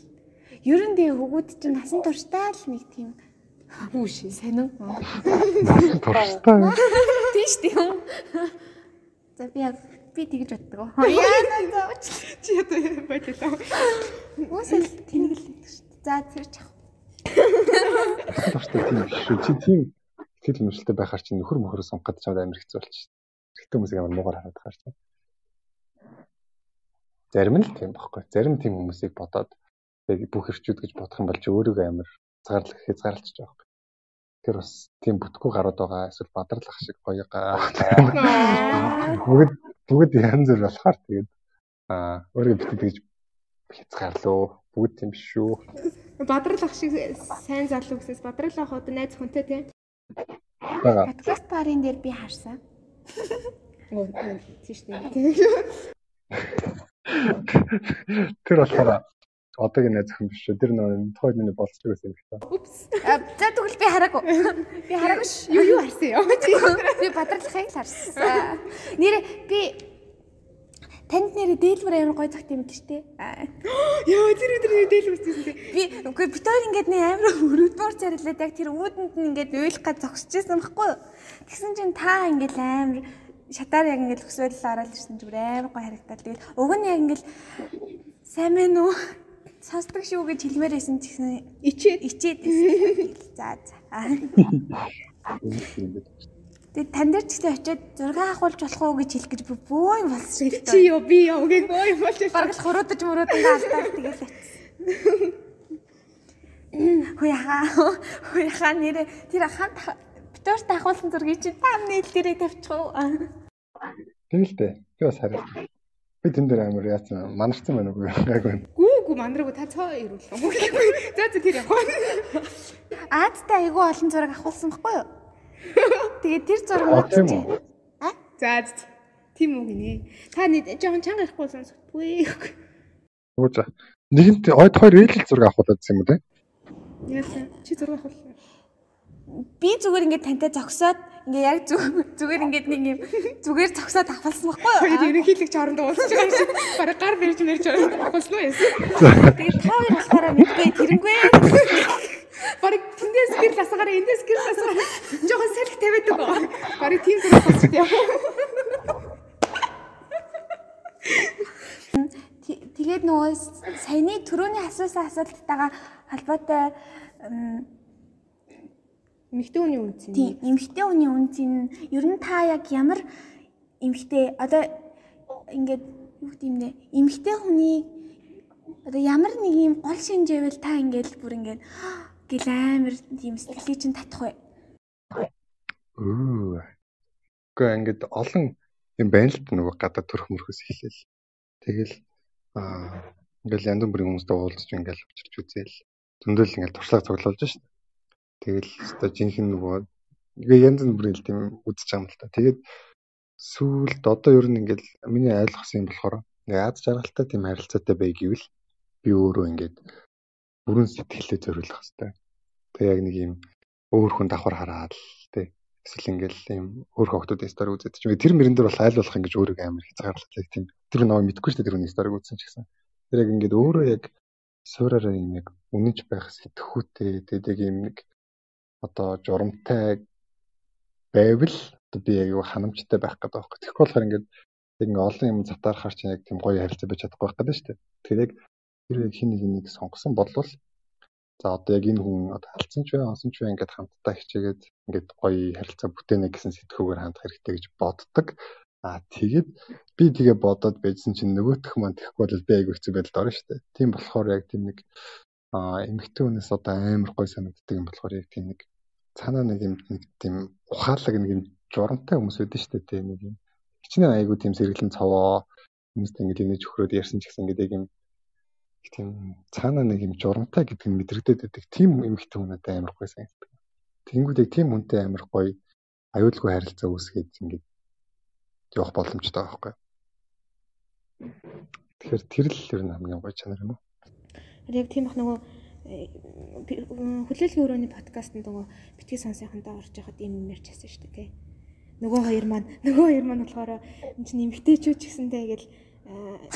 Speaker 2: ер нь тэгээ хөгүүд чинь насан туршдаа л нэг тийм
Speaker 1: Хүүш.
Speaker 2: сонин.
Speaker 3: Турштай.
Speaker 2: Тийм шүү дээ. За би яг би тэгж боддог. Яа заавч.
Speaker 1: Чи одоо бодлоо.
Speaker 2: Үсэл тэнэг л байдаг шүү дээ. За тэр чах.
Speaker 3: Турштай тийм шүү. Чи тийм ихтгэл өнөшлөлтэй байхаар чи нөхөр мөхөр сонгоход чамд амар хэцүү болчих. Ихтэй хүмүүсийг амар муугар хараад байгаа шүү. Зарим нь л тийм байхгүй. Зарим тийм хүмүүсийг бодоод яг бүх хэрчүүд гэж бодох юм бол чи өөрийгөө амар хязгаарлах хязгаарлалч байгаа. Тэр бас тийм бүтггүй гарууд байгаа эсвэл бадарлах шиг гоё бүгд бүгд янз бүр болохоор тэгээд аа өөрийгөө битгий гэж хязгаарлуу бүгд тийм биш шүү.
Speaker 1: Бадрал ах шиг сайн залуу гэсээс бадрал ах одоо найз хүнтэй тий.
Speaker 3: Бага.
Speaker 2: Подкаст барын дээр би харсан.
Speaker 1: Оо тийш дээ. [laughs]
Speaker 3: Тэр болохоор одоогийн найз охин биш шүү. Тэр нөө тухайн миний болцдог байсан юм байна.
Speaker 1: Упс.
Speaker 2: А, За тэгвэл би хараагүй. Би хараагүй ш.
Speaker 1: Юу юу харсан ёо.
Speaker 2: Би бадралхыг л харсан. Нэрэ би танд нэрэ дээлбэр амар гой цагт юм гэж тий.
Speaker 1: Яа тэр өдөр дээл үсчихсэн тий.
Speaker 2: Би үгүй бит хоёр ингээд нэг амар өрөвдмөр царилаад яг тэр үүдэнд нь ингээд уйлах гэж зогсчихсан байхгүй юу. Тэгсэн чинь та ингээд амар шатаар яг ингээд хөсвөл ороод ирсэн зүгээр амар гой харагдаад тэгэл уг нь яг ингээд сайн мэн үү сонсдог шүү гэж хэлмээр байсан ч гэсэн
Speaker 1: Ичээд
Speaker 2: ичээд байсан. За за. Тэгээд тань дээр ч гэсэн очиод зураг авахулж болох уу гэж хэлэх гэж бөө юм болсон шиг.
Speaker 1: чи юу би юу гэх ой болж
Speaker 2: бараг л хуруудаж мөрөөдөнгөө алдаад тэгээд очсон. Хүй хаа хүй хаа нэрэ тэр хамт битүүрт ахуулсан зургийг чи там нийл дээрээ тавьчих уу?
Speaker 3: Тэгэл дээ. Би бас хараад. Би тэн дээр амар яасан манарсан байна уу гайгүй.
Speaker 1: Гүү гүү мандрагу та цоо ирүүлээ. За за тэр яваа.
Speaker 2: Аадтай айгүй олон зураг авахулсан байхгүй юу? Тэгээд тэр
Speaker 3: А,
Speaker 2: зураг
Speaker 3: тийм
Speaker 2: нь
Speaker 3: үү?
Speaker 1: За за. Тийм үү гинэ. Та нэг жоохон чанга ихгүй сонсохгүй.
Speaker 3: Үгүй за. Нэгэнт ойд хоёр ээлэл зураг авахулаад байсан юм уу те?
Speaker 1: Яасан? Чи зураг авах.
Speaker 2: Би зүгээр ингээд тантай зогсоод ингээ яг зүг- зүгээр ингээд нэг юм зүгээр зогсоод авалсан байхгүй
Speaker 1: Хоёр
Speaker 2: юу?
Speaker 1: ерөнхийлөгч орондоо уулзж байгаа юм шиг. Бараг гар бэрж мэрж авахсан уу яасан?
Speaker 2: Тэгээд та хоёр болохоор мэдгүй тэрнгүй.
Speaker 1: Бараг тэндээс гэр ласагаараа эндээс гэр ласагаараа жоохон салхи тавиад байгаа. Бараг тийм болчихсон яа.
Speaker 2: Т- Тэгээд нөгөө саяны түрүүний асуусан асуулттайгаа холбоотой
Speaker 1: Эмэгтэй хүний үнц
Speaker 2: тийм эмгтэй хүний үнцийн ер нь та яг ямар эмгтэй одоо ингээд юу гэдэг юм бэ? Эмгтэй хүний одоо ямар нэг юм гол шинжээвэл та ингээд бүр ингээд гэл амир тийм сэтгэлийг чинь татах вэ?
Speaker 3: Өө. Гэхдээ ингээд олон юм байна л нөгөө гадаа төрх мөрхөөс эхлээл. Тэгэл аа ингээл янз бүрийн хүмүүстэй уулзч ингээл учирч үзээл. Зөндөл ингээл туршлага цуглуулж шít. Тэгэл өстой жинхэнэ нөгөө ингээ янз бүрийн л тийм үзэж байгаа юм л та. Тэгээд сүүлд одоо ер нь ингээл миний ойлгосон юм болохоор аз жаргалтай тийм харилцаатай бай гэвэл би өөрөө ингээд бүрэн сэтгэлээ зориулах хэрэгтэй. Тэг яг нэг юм өөр хүн давхар хараад л тий эсвэл ингээл юм өөр хүмүүсийн стори үзээд чи тэр мөрөн дээр бол айл болох ингэж өөрийгөө амар хязгаарлалтай тийм тэр нөө мэдгүй шүү дээ тэр хүний сториг үзсэн ч гэсэн тэр яг ингээд өөрөө яг суураараа юм яг үнэнч байх сэтгхүүтэй тэгээд яг юм нэг одоо журамтай байвал одоо би яг юу ханамжтай байх гэдэг байхгүй тэгэхгүй болохоор ингээд яг ингээд олон юм затаархаар чи яг тийм гоё харилцаа байж чадахгүй байх гэдэг шүү дээ тэгэхээр яг яг хин нэг нэг сонгосон болвол За одоо яг энэ хүн одоо алдсан ч бай, онсон ч бай ингээд хамтдаа хичээгээд ингээд гоё харилцаа бүтээнэ гэсэн сэтгүүгээр хандах хэрэгтэй гэж боддог. Аа тэгээд би тэгээ бодоод байжсэн чинь нөгөөх маань тэхгүй бол би айгүй хэцүү байдалд орно шүү дээ. Тийм болохоор яг тийм нэг аа эмэгтэй хүнээс одоо амар гоё санагддаг юм болохоор яг тийм нэг цаанаа нэг юм нэг тийм ухаалаг нэг юм журамтай хүмүүс шүү дээ. Тийм нэг юм хичнээн айгуу тийм сэргэлэн цаваа хүмүүст ингээд инээж өгрөөд ярьсан ч гэсэн ингээд яг юм тийм цаана нэг юм журамтай гэдэг нь мэдрэгдээд байдаг. Тийм эмэгтэй хүмүүст амар гоё санагддаг. Тэнгүүд яг тийм хүнтэй амар гоё аюулгүй харилцаа үүсгээд ингээд явах боломжтой байхгүй. Тэгэхээр тэр л ер нь хамгийн гоё чанар юм уу?
Speaker 1: Яг тийм бах нөгөө хүлээлгийн өрөөний подкастт нөгөө битгий сонсохонтой орж яхад юм ярьж байсан шүү дээ тий. Нөгөө хоёр маань [laughs] нөгөө хоёр маань болохоор энэ чинь эмгтээчүүд ч гэсэндээ гэл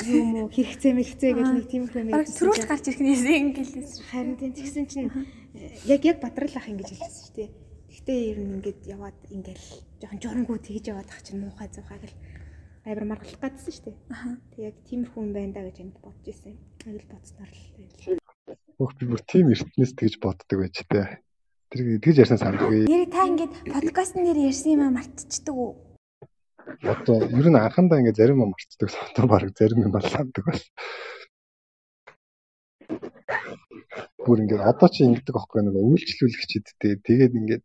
Speaker 1: юу мó хэрэгцээ мэлцээ гэл нэг тийм их юм ярьсан.
Speaker 2: Төрүүлж гарч ирэх нь инглиш.
Speaker 1: Харин тийм тэгсэн чинь яг яг бадрал ах ингэж хэлсэн шүү дээ. Гэхдээ ер нь ингээд яваад ингээл жоохон журангуу тэгж яваад ах чинь муухай зуухай гэл амар маргалах гадсан шүү дээ. Тэг яг тиймэрхүү юм байна да гэж амьд бодож ирсэн. Аюул бодсноор л
Speaker 3: Хөх би бүр тийм эртнээс тэгж боддог байж тээ. Тэр тэгж ярьсан сандгүй.
Speaker 2: Нэр та ингээд подкаст нэр ярьсан юм мартчихдаг уу?
Speaker 3: Одоо ер нь анхандаа ингээд зарим юм мартдаг. Одоо баг зарим юм балладаг бас. Бүр ингээд одоо чи ингэдэг аахгүй нэг үйлчлүүлэгч идтэй. Тэгээд ингээд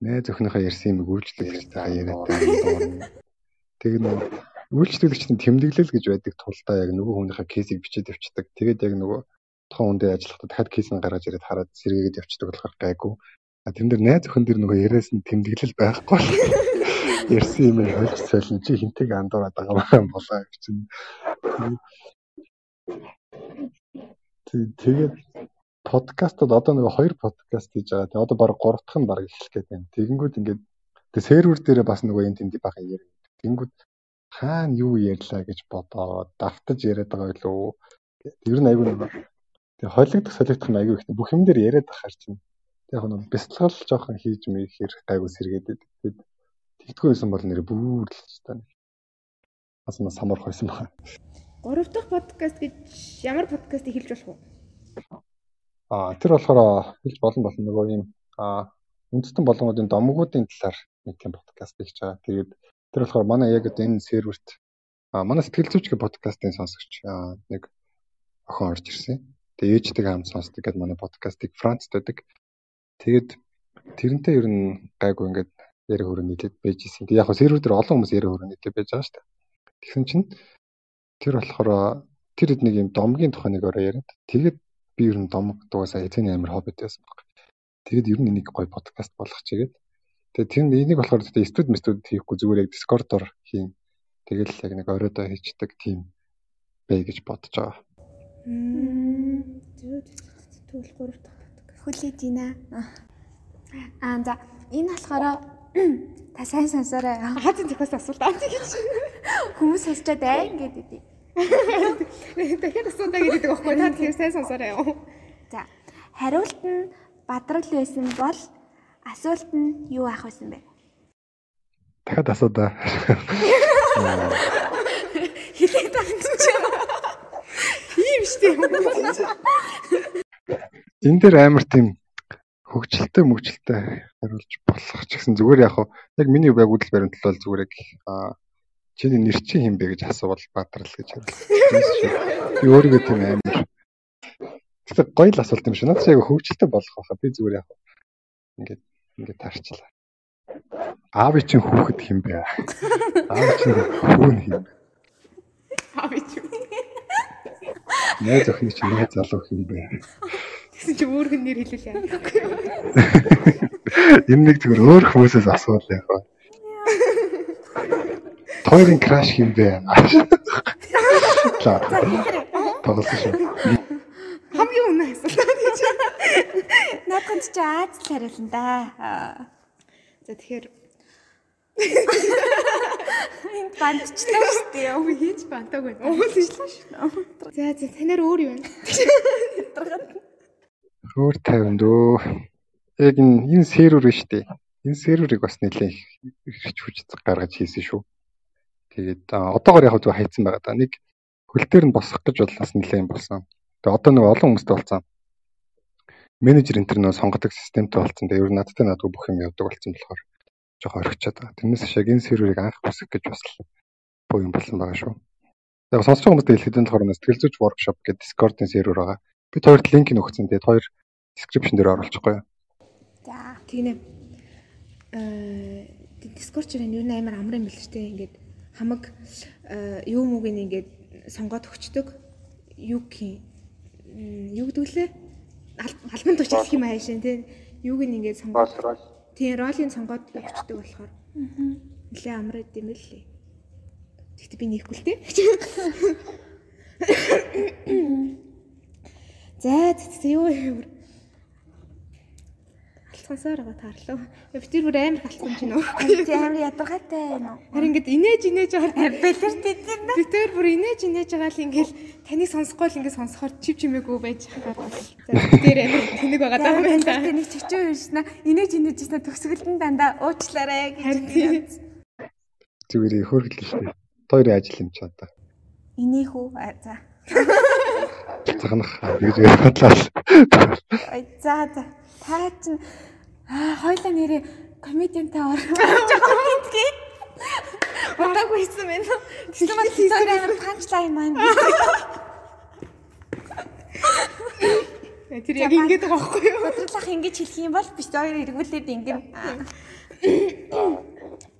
Speaker 3: найз өхнийхөө ярьсан юм үйлчлүүлэгч та яриад байна. Тэгээд нөгөө үйлчлүүлэгчдийн тэмдэглэл гэж байдаг тулдаа яг нөгөө хүнийхээ кейсийг бичээд явчихдаг. Тэгээд яг нөгөө тухайн хүн дээр ажиллахдаа дахиад кейс нь гаргаж ирээд хараад сэргээгээд явчихдаг болохоор гайгүй. А тэн дээр найз өхөн дээр нөгөө яриас нь тэмдэглэл байхгүй бол [laughs] ярьсан юм ойлгож солино чи хинтэйг андуураад байгаа юм болоо гэж чинь. Тэгээд подкастууд одоо нөгөө хоёр подкаст хийж байгаа. Тэгээ одоо баг гурав дахь нь баг эхлэх гээд байна. Тэгэнгүүт ингээд тэгээ сервер дээр бас нөгөө энэ тэнд бахан ярь. Тэгэнгүүт хаана юу ярьлаа гэж бодоод давтаж яриад байгаа юу? Ер нь айгүй нэг Тэгээ холигдох солигдох нь аягүй ихтэй бүх юм дээр яриад ахаар чинь. Яг нэг бяцлал жоохон хийж мэйхэр гайгүй сэргээд байдаг. Тэгээд тэгтгүй байсан бол нэр бүр л ч тань. Бас мас самарх байсан байна.
Speaker 1: Гурав дахь подкаст гэж ямар подкастыг хэлж болох вэ?
Speaker 3: Аа тэр болохоор хэлж болон болно нөгөө юм аа үндэстэн болгоомжийн домгуудын талаар нэг тийм подкаст хийж байгаа. Тэгээд тэр болохоор манай яг энэ серверт аа манай сэтгэл зүйч гэх подкастын сонсогч нэг охин орж ирсэн. Тэгээ ээжтэйг хамт сонсдог гэдэг манай подкастыг Францд байдаг. Тэгээд тэрнтэй ер нь гайгүй ингээд яриа хөрөө нийлээд байж исэн. Яг хөө сервер дээр олон хүмүүс яриа хөрөө нийлээд байж байгаа шүү дээ. Тэгсэн чинь тэр болохоор тэр хэд нэг юм домгийн тухай нэг ороо яриад тэгээд би ер нь домог дуусаа эцэний амир хоббит байсан баг. Тэгээд ер нь энийг гоё подкаст болгох чигээд тэгээд тэр энийг болохоор тэгээд студ мэстуд хийхгүй зүгээр яг Discord-оор хийн. Тэгэл яг нэг оройдоо хийчдэг тийм бай гэж бодож байгаа.
Speaker 1: Тэгвэл 3 дахь.
Speaker 2: Хүлээж байна. Аа за энэ болохоор [clears throat] та сайн сонсоорой.
Speaker 1: Хазин зөхөөс асуулт аа гэж.
Speaker 2: Хүмүүс сонсчод айн гэдэг.
Speaker 1: Дахиад асуудаа гэдэг байхгүй та тэгэхээр сайн сонсоорой.
Speaker 2: За хариулт нь бадрал байсан бол асуулт нь юу ах байсан бэ?
Speaker 3: Дахиад асуудаа.
Speaker 2: Хилээд байгаа юм чи
Speaker 1: юм штеп.
Speaker 3: Энэ дээр амар тийм хөгжилтэй мөгжилтэй хариулж болох ч гэсэн зүгээр яг яг миний яг үдэл баримт бол зүгээр яг аа чиний нэр чинь хэм бэ гэж асуувал бадрал гэж хариулсан. Би өөрийгөө тийм амар Тэгсэн гоё л асуулт юм шиг. Надад яг хөгжилтэй болох байхаа би зүгээр яг ингээд ингээд таарчлаа. Аав чинь хүүхэд хэм [laughs] бэ? Аав чинь хүүн хэм бэ?
Speaker 1: Аав чинь
Speaker 3: Найз охины чинь найз залуу юм бэ.
Speaker 1: Тэгсэн чи өөр хүн нэр хэлүүлээ. [laughs]
Speaker 3: Энэ нэг зүгээр өөр хүмүүсээс асуул яг. Тойрын краш юм бэ. [laughs] За. Тоглосон шүү.
Speaker 1: Хамгийн үнэ асуулт.
Speaker 2: Надад ч Аз л хариулна да.
Speaker 1: За тэгэхээр
Speaker 2: Энд бандчлаа шүү дээ.
Speaker 1: яв хийж бантаг байна.
Speaker 2: Уулчлаа шүү.
Speaker 1: За за танаар өөр юу вэ?
Speaker 3: Өөр 50 дөө. Яг энэ сервер шүү дээ. Энэ серверыг бас нэлээд их хүч гаргаж хийсэн шүү. Тэгээд одоогоор яг зөв хайцсан байгаа да. Нэг хөл дээр нь босох гэж бодлоос нэлээд юм болсон. Тэгээд одоо нэг олон хүмүүстэй болсон. Менежер энэ төр нөө сонгодог системтэй болсон. Тэгээд ер нь надтай надгүй бүх юм явдаг болсон болохоор жоохон орхичод байгаа. Тэрнээс шиг энэ серверийг анх бүсэх гэж бас боо юм болсон байгаа шүү. Яг сонсож байгаа хүмүүст хэлэхэд энэ болохоор сэтгэл зүйч workshop гэдэг Discord-ын сервер байгаа. Бид хоёрт линк нь өгсөн. Тэгээд хоёр description дээр оруулчихгүй юу?
Speaker 2: За.
Speaker 1: Тэгнэ. Э Discord чирэн юу нээр амар амар юм ч тийм ингээд хамаг э, юу мууг ингээд сонгоод өгчдөг. Юу гэх юм юу гэдүүлээ? Албан тушаал гэх юм аашин тий. Юуг нь ингээд сонгоод тий ролын сонгоод өгчдөг болохоор. Нилээ амар идэм л лээ. Тэгтээ би нийхгүй л тий. За за юу юм алцгансаар байгаа таарлаа. Би тэр бүр амар алцсан чинь нөө.
Speaker 2: Тий амар ядгатай нөө.
Speaker 1: Харин ингээд инээж инээж байгаа.
Speaker 2: Бэлэр тийтэр нэ.
Speaker 1: Би тэр бүр инээж инээж байгаа л ингээд таныг сонсохгүй л ингээд сонсохоор чив чимээгүй байж байгаа. Тэр амар тэнэг байгаа даа юм да.
Speaker 2: Тэнийг чичүү юуснаа инээж инээж яснаа төгсгөлтөн дандаа уучлаарай гэж.
Speaker 3: Зүгээр хөргөл шүү дээ. Хоёрын ажил юм чи одоо.
Speaker 2: Инээх үү? За.
Speaker 3: Цагнах гэж бодлоо.
Speaker 2: Ой за за. Та чинь аа хоёлаа нэрээ комедиантай орох гинтгий.
Speaker 1: Бодоогүй хийсэн байна.
Speaker 2: Тэгсэн мэт тэр амар панчлайн маань.
Speaker 1: Тэр яг ингэж байгаа байхгүй юу?
Speaker 2: Бодлох ингэж хэлэх юм бол биш хоёр эргүүлээд ингэн.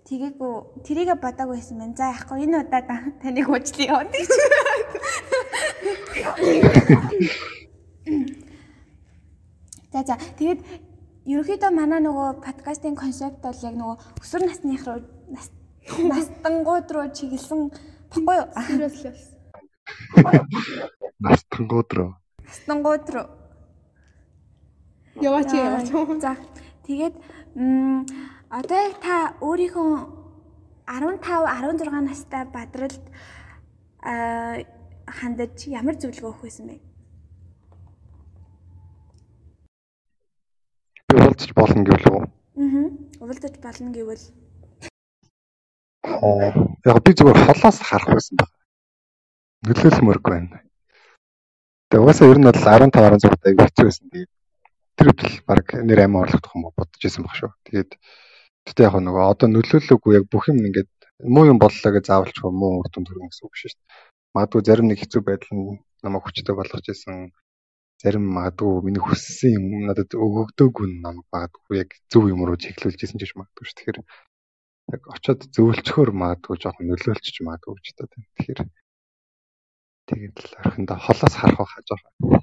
Speaker 2: Тэгээгүй тэрийгэ бодоагүй байсан байна. За яахгүй энэ удаа таныг уучлаа яваа гэж. [laughs] За за тэгээд ерөөхдөө манай нөгөө подкастын концепт бол яг нөгөө өсвөр насных руу настангууд руу чиглэсэн баггүй юу?
Speaker 1: Сериус.
Speaker 3: Настангууд руу.
Speaker 2: Настангууд руу.
Speaker 1: Яваач яваач.
Speaker 2: За тэгээд одоо яг та өөрийнхөө 15 16 настай бадралд а хандаж ямар зөвлөгөө өгөх байсан бэ?
Speaker 3: Би уулзч болно гэвэл үү?
Speaker 2: Аа. Уулзаж болно гэвэл
Speaker 3: Аа. Яг би зүгээр холоос харах байсан баг. Нөлөөлмөргүй байна. Тэгээ угаасаа ер нь бол 15 16 даа хэцүү байсан. Тэгээд тэр үтэл баг нэр амин орлох юм бодож исэн баг шүү. Тэгээд тэгтээ яг нөгөө одоо нөлөөлөөгүй яг бүх юм ингээд муу юм боллоо гэж заавалч муу үр дүн төрнө гэсэн үг шүү дээ. Магадгүй зарим нэг хэцүү байдал нь намайг хүчтэй болгож исэн. Зарим магадгүй миний хүссэн юм надад өгөгдөөгүй намайг магадгүй яг зөв юм руу чиглүүлж исэн ч гэж магадгүй шүү. Тэгэхээр яг очиод зөвлөчхөр магадгүй жоохон нөлөөлчих магадгүй та тийм. Тэгэхээр тэгээд л орхиндоо холоос харах байхаа жоохон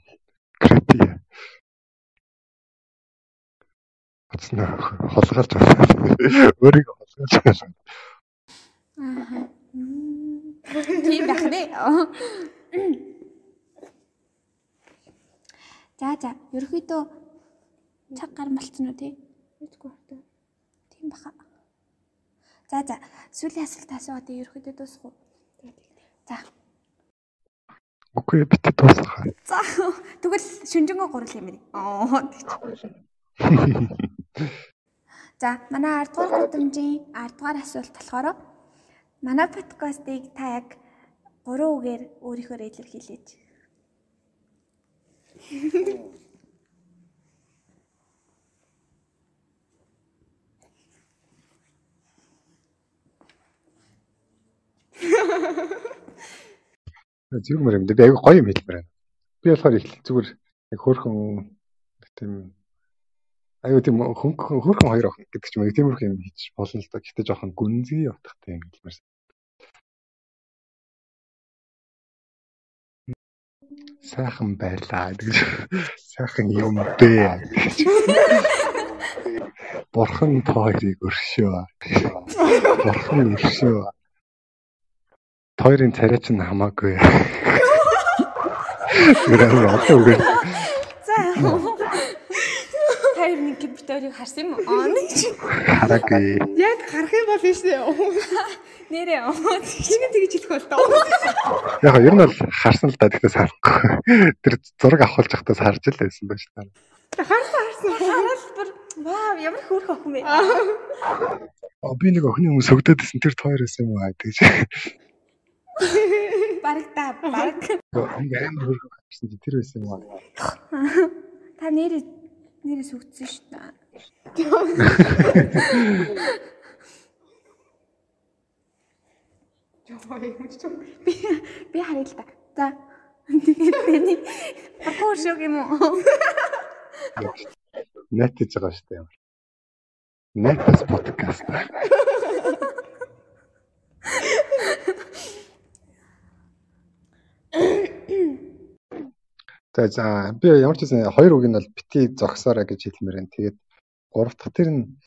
Speaker 3: creepy. Оцноо холгаалж байна. Өөрийгөө холгаалж байна.
Speaker 2: Аа. Тийм байх нэ. За за, ерөөхдөө цаг гар малцсан уу тий?
Speaker 1: Мэдгүй байна.
Speaker 2: Тийм баха. За за, сүүлийн асуулт асуугаад ерөөхдөө дуусах уу? За.
Speaker 3: Үгүй бит дуусах.
Speaker 2: За. [laughs] Тэгвэл шүнжэнгөө гурал юм ээ. Аа. [laughs] За, манай 10 дугаар гудамжийн 10 дугаар асуулт болохоор манай подкастыг та яг 3 үгээр өөрийнхөө илэрхийлээч.
Speaker 3: Зүгээр юм дээ. Би аягүй гоё юм хэлмээр байна. Би болохоор их зүгээр яг хөөрхөн тийм аюу тийм хөнгөн хөөрхөн хоёр охин гэдэг ч юм уу тиймэрхүү юм хийж болно л да. Гэтэ жоохон гүнзгий утгатай юм хэлмээр. Сайхан байлаа гэж. Сайхан юм бэ. Бурхан тойрыг өршөө. Бурхан өршөө. Тойрын царай чинь хамаагүй. [laughs] Гэрээ одоо үгүй.
Speaker 2: За. Тайр нэг гэд битэрийг харсан юм? Аа нэг чи.
Speaker 3: Хараагүй.
Speaker 1: Яг харах юм бол биш үү?
Speaker 2: Нэрээ.
Speaker 1: Чиний тэгж хэлэх бол тоо.
Speaker 3: Яг ер нь бол харсан л да гэхдээ санахгүй. Тэр зураг авахулж байхдаа харж л байсан байж таа.
Speaker 1: Харсан харсан.
Speaker 2: Хараад бүр вау ямар хөөрхөн охин бэ?
Speaker 3: А би нэг охины хүмүүс сөгдөд исэн тэр тойр байсан юм аа гэж.
Speaker 2: Бараг та бараг.
Speaker 3: Ингээ амар хөргөх гэсэн чи тэр байсан юм аа.
Speaker 2: Та нэрээ нэрээс үгдсэн шүү дээ.
Speaker 1: Яа юм ч
Speaker 2: би би харъя л та. За тэгээд тэний бакуур шиг юм уу?
Speaker 3: Найтж байгаа шүү дээ ямар. Найтс подкаст. Mm-hmm. [laughs] За за би ямар ч гэсэн хоёр үг нь бол бити зогсоорой гэж хэлмээр байна. Тэгээд гурав дахь тэр нь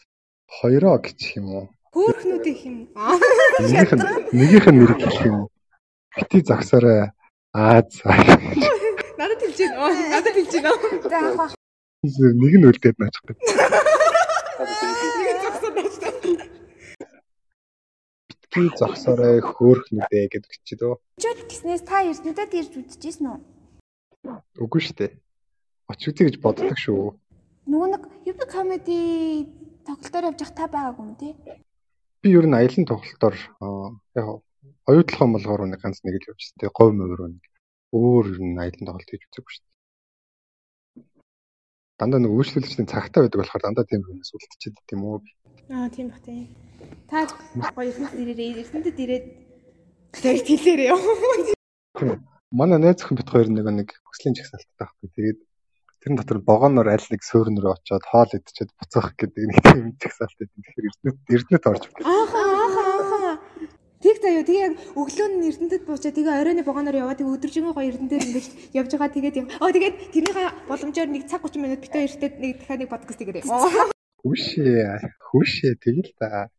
Speaker 3: хоёроо гэж юм уу?
Speaker 1: Хөөхнүүдийн. Аа.
Speaker 3: Нэгийнх нь нэгийнх нь нэр гэх юм уу? Бити зогсоорой. Аа за.
Speaker 1: Надад хэлж гин. Надад хэлж гин.
Speaker 2: За яг.
Speaker 3: Нэг нь үлдээд наачих гэдэг. Битгий зогсоорой хөөхнүүдээ гэдэг чи дөө.
Speaker 2: Чөт гиснээс та эрдэнэтэд ирж үзчихсэн үү?
Speaker 3: Үгүй шүү дээ. Оч үзье гэж боддог шүү.
Speaker 2: Нөгөө нэг юб комеди тоглолтоор явж явах та байгаагүй юм тий?
Speaker 3: Би ер нь аялын тоглолтоор яг оюутлахын болгоор нэг ганц нэг л явжсэн. Тэгээ говь мөр нэг өөр ер нь аялын тоглолт хийж үзээгүй шүү. Дандаа нэг үйлчлүүлэгчдийн цагтаа байдаг болохоор дандаа тийм хүнээс үлдчихэд тийм үү.
Speaker 1: Аа, тийм бах тийм. Та гоё эрдэнэтэд ирээрээ эрдэнэтэд ирээд тэгээд хэлээрээ ёо.
Speaker 3: Манай найз хүн бит хоёр нэг нэг хүслийн жагсаалттай байхгүй. Тэгээд тэр дотор богоноор аль нэг суурнөр очоод хоол идчихэд буцаах гэдэг нэг тийм жагсаалт байдаг. Тэгэхээр эрдэнэт эрдэнэт орж ирдэг.
Speaker 1: Ааха, ааха, ааха. Тэг заяа тэгээ яг өглөө нь эрдэнэтэд буучаа тэгээ оройны вагоноор яваа тэгээ өдөржингөө гоё эрдэнэтэд ингэж явж байгаа тэгээд юм. Оо тэгээд тэрнийхээ боломжоор нэг цаг 30 минут битээ эртээд нэг дахиад нэг подкаст хийгээрэй.
Speaker 3: Хүшээ. Хүшээ тэгэл та.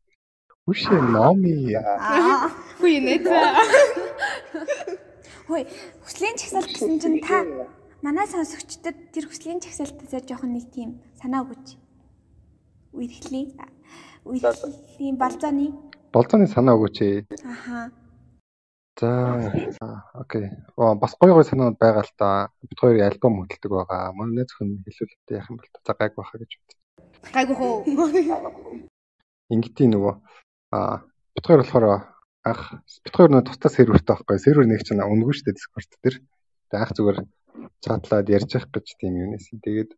Speaker 3: Хүшээ номи.
Speaker 2: Аа.
Speaker 1: Хүй нэ. [laughs]
Speaker 2: Хөөе, хүслийн чагсаалт гэсэн чинь та манай сонсогчдод тэр хүслийн чагсаалтаас жоохон нэг тийм санаа өгөөч. Үерхлийн үерхлийн балзааны.
Speaker 3: Болцооны санаа өгөөч ээ.
Speaker 2: Аха.
Speaker 3: За окей. Оо бас гоё гоё санаанд байгаа л да. Бид хоёр альбом хөдөлдөг байгаа. Манай найз хүн хэлүүлэлттэй яах юм бол та гайг баха гэж бод.
Speaker 1: Гайгүй хөө.
Speaker 3: Ингэдий нөгөө аа бид хоёр болохоор анх бид хоёр нөгөө тусдаа сервертэй байхгүй. Сервер нэг чинь өнгөө штэ Discord дээр. Тэгээ анх зүгээр чатлаад ярьж явах гэж тийм нэсэн. Тэгээд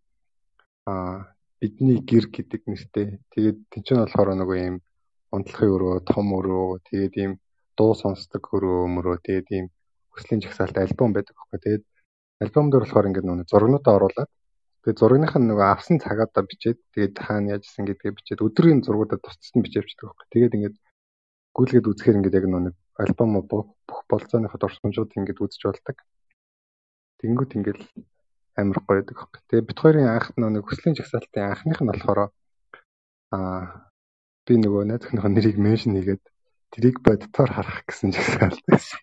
Speaker 3: аа бидний гэр гэдэг нэртэй. Тэгээд тэнцэн болохоор нөгөө юм унтлахын өрөө, том өрөө, тэгээд ийм дуу сонсдог өрөө мөрөө, тэгээд ийм хүслийн жагсаалт альбом байдаг байхгүй. Тэгээд альбом дээр болохоор ингээд нөгөө зургнуудаа оруулаад тэгээд зургийнхаа нөгөө авсан цагаадаа бичээд тэгээд хаана яажсэн гэдгээ бичээд өдрийн зургуудаа тусцсан бичиж явчихдаг байхгүй. Тэгээд ингээд гүйлгээд үзэхээр ингээд яг нөгөө альбом бүх болцооныхоо дурсамжууд ингээд үзэж болдог. Тэнгүүд ингээд амар гоё байдаг байхгүй. Тэгээ бит хоёрын анх нэг хүслийн жагсаалтын анхных нь болохоор аа би нөгөө найзынхаа нэрийг меншн хийгээд тэрийг боддоор харах гэсэн жагсаалт байсан.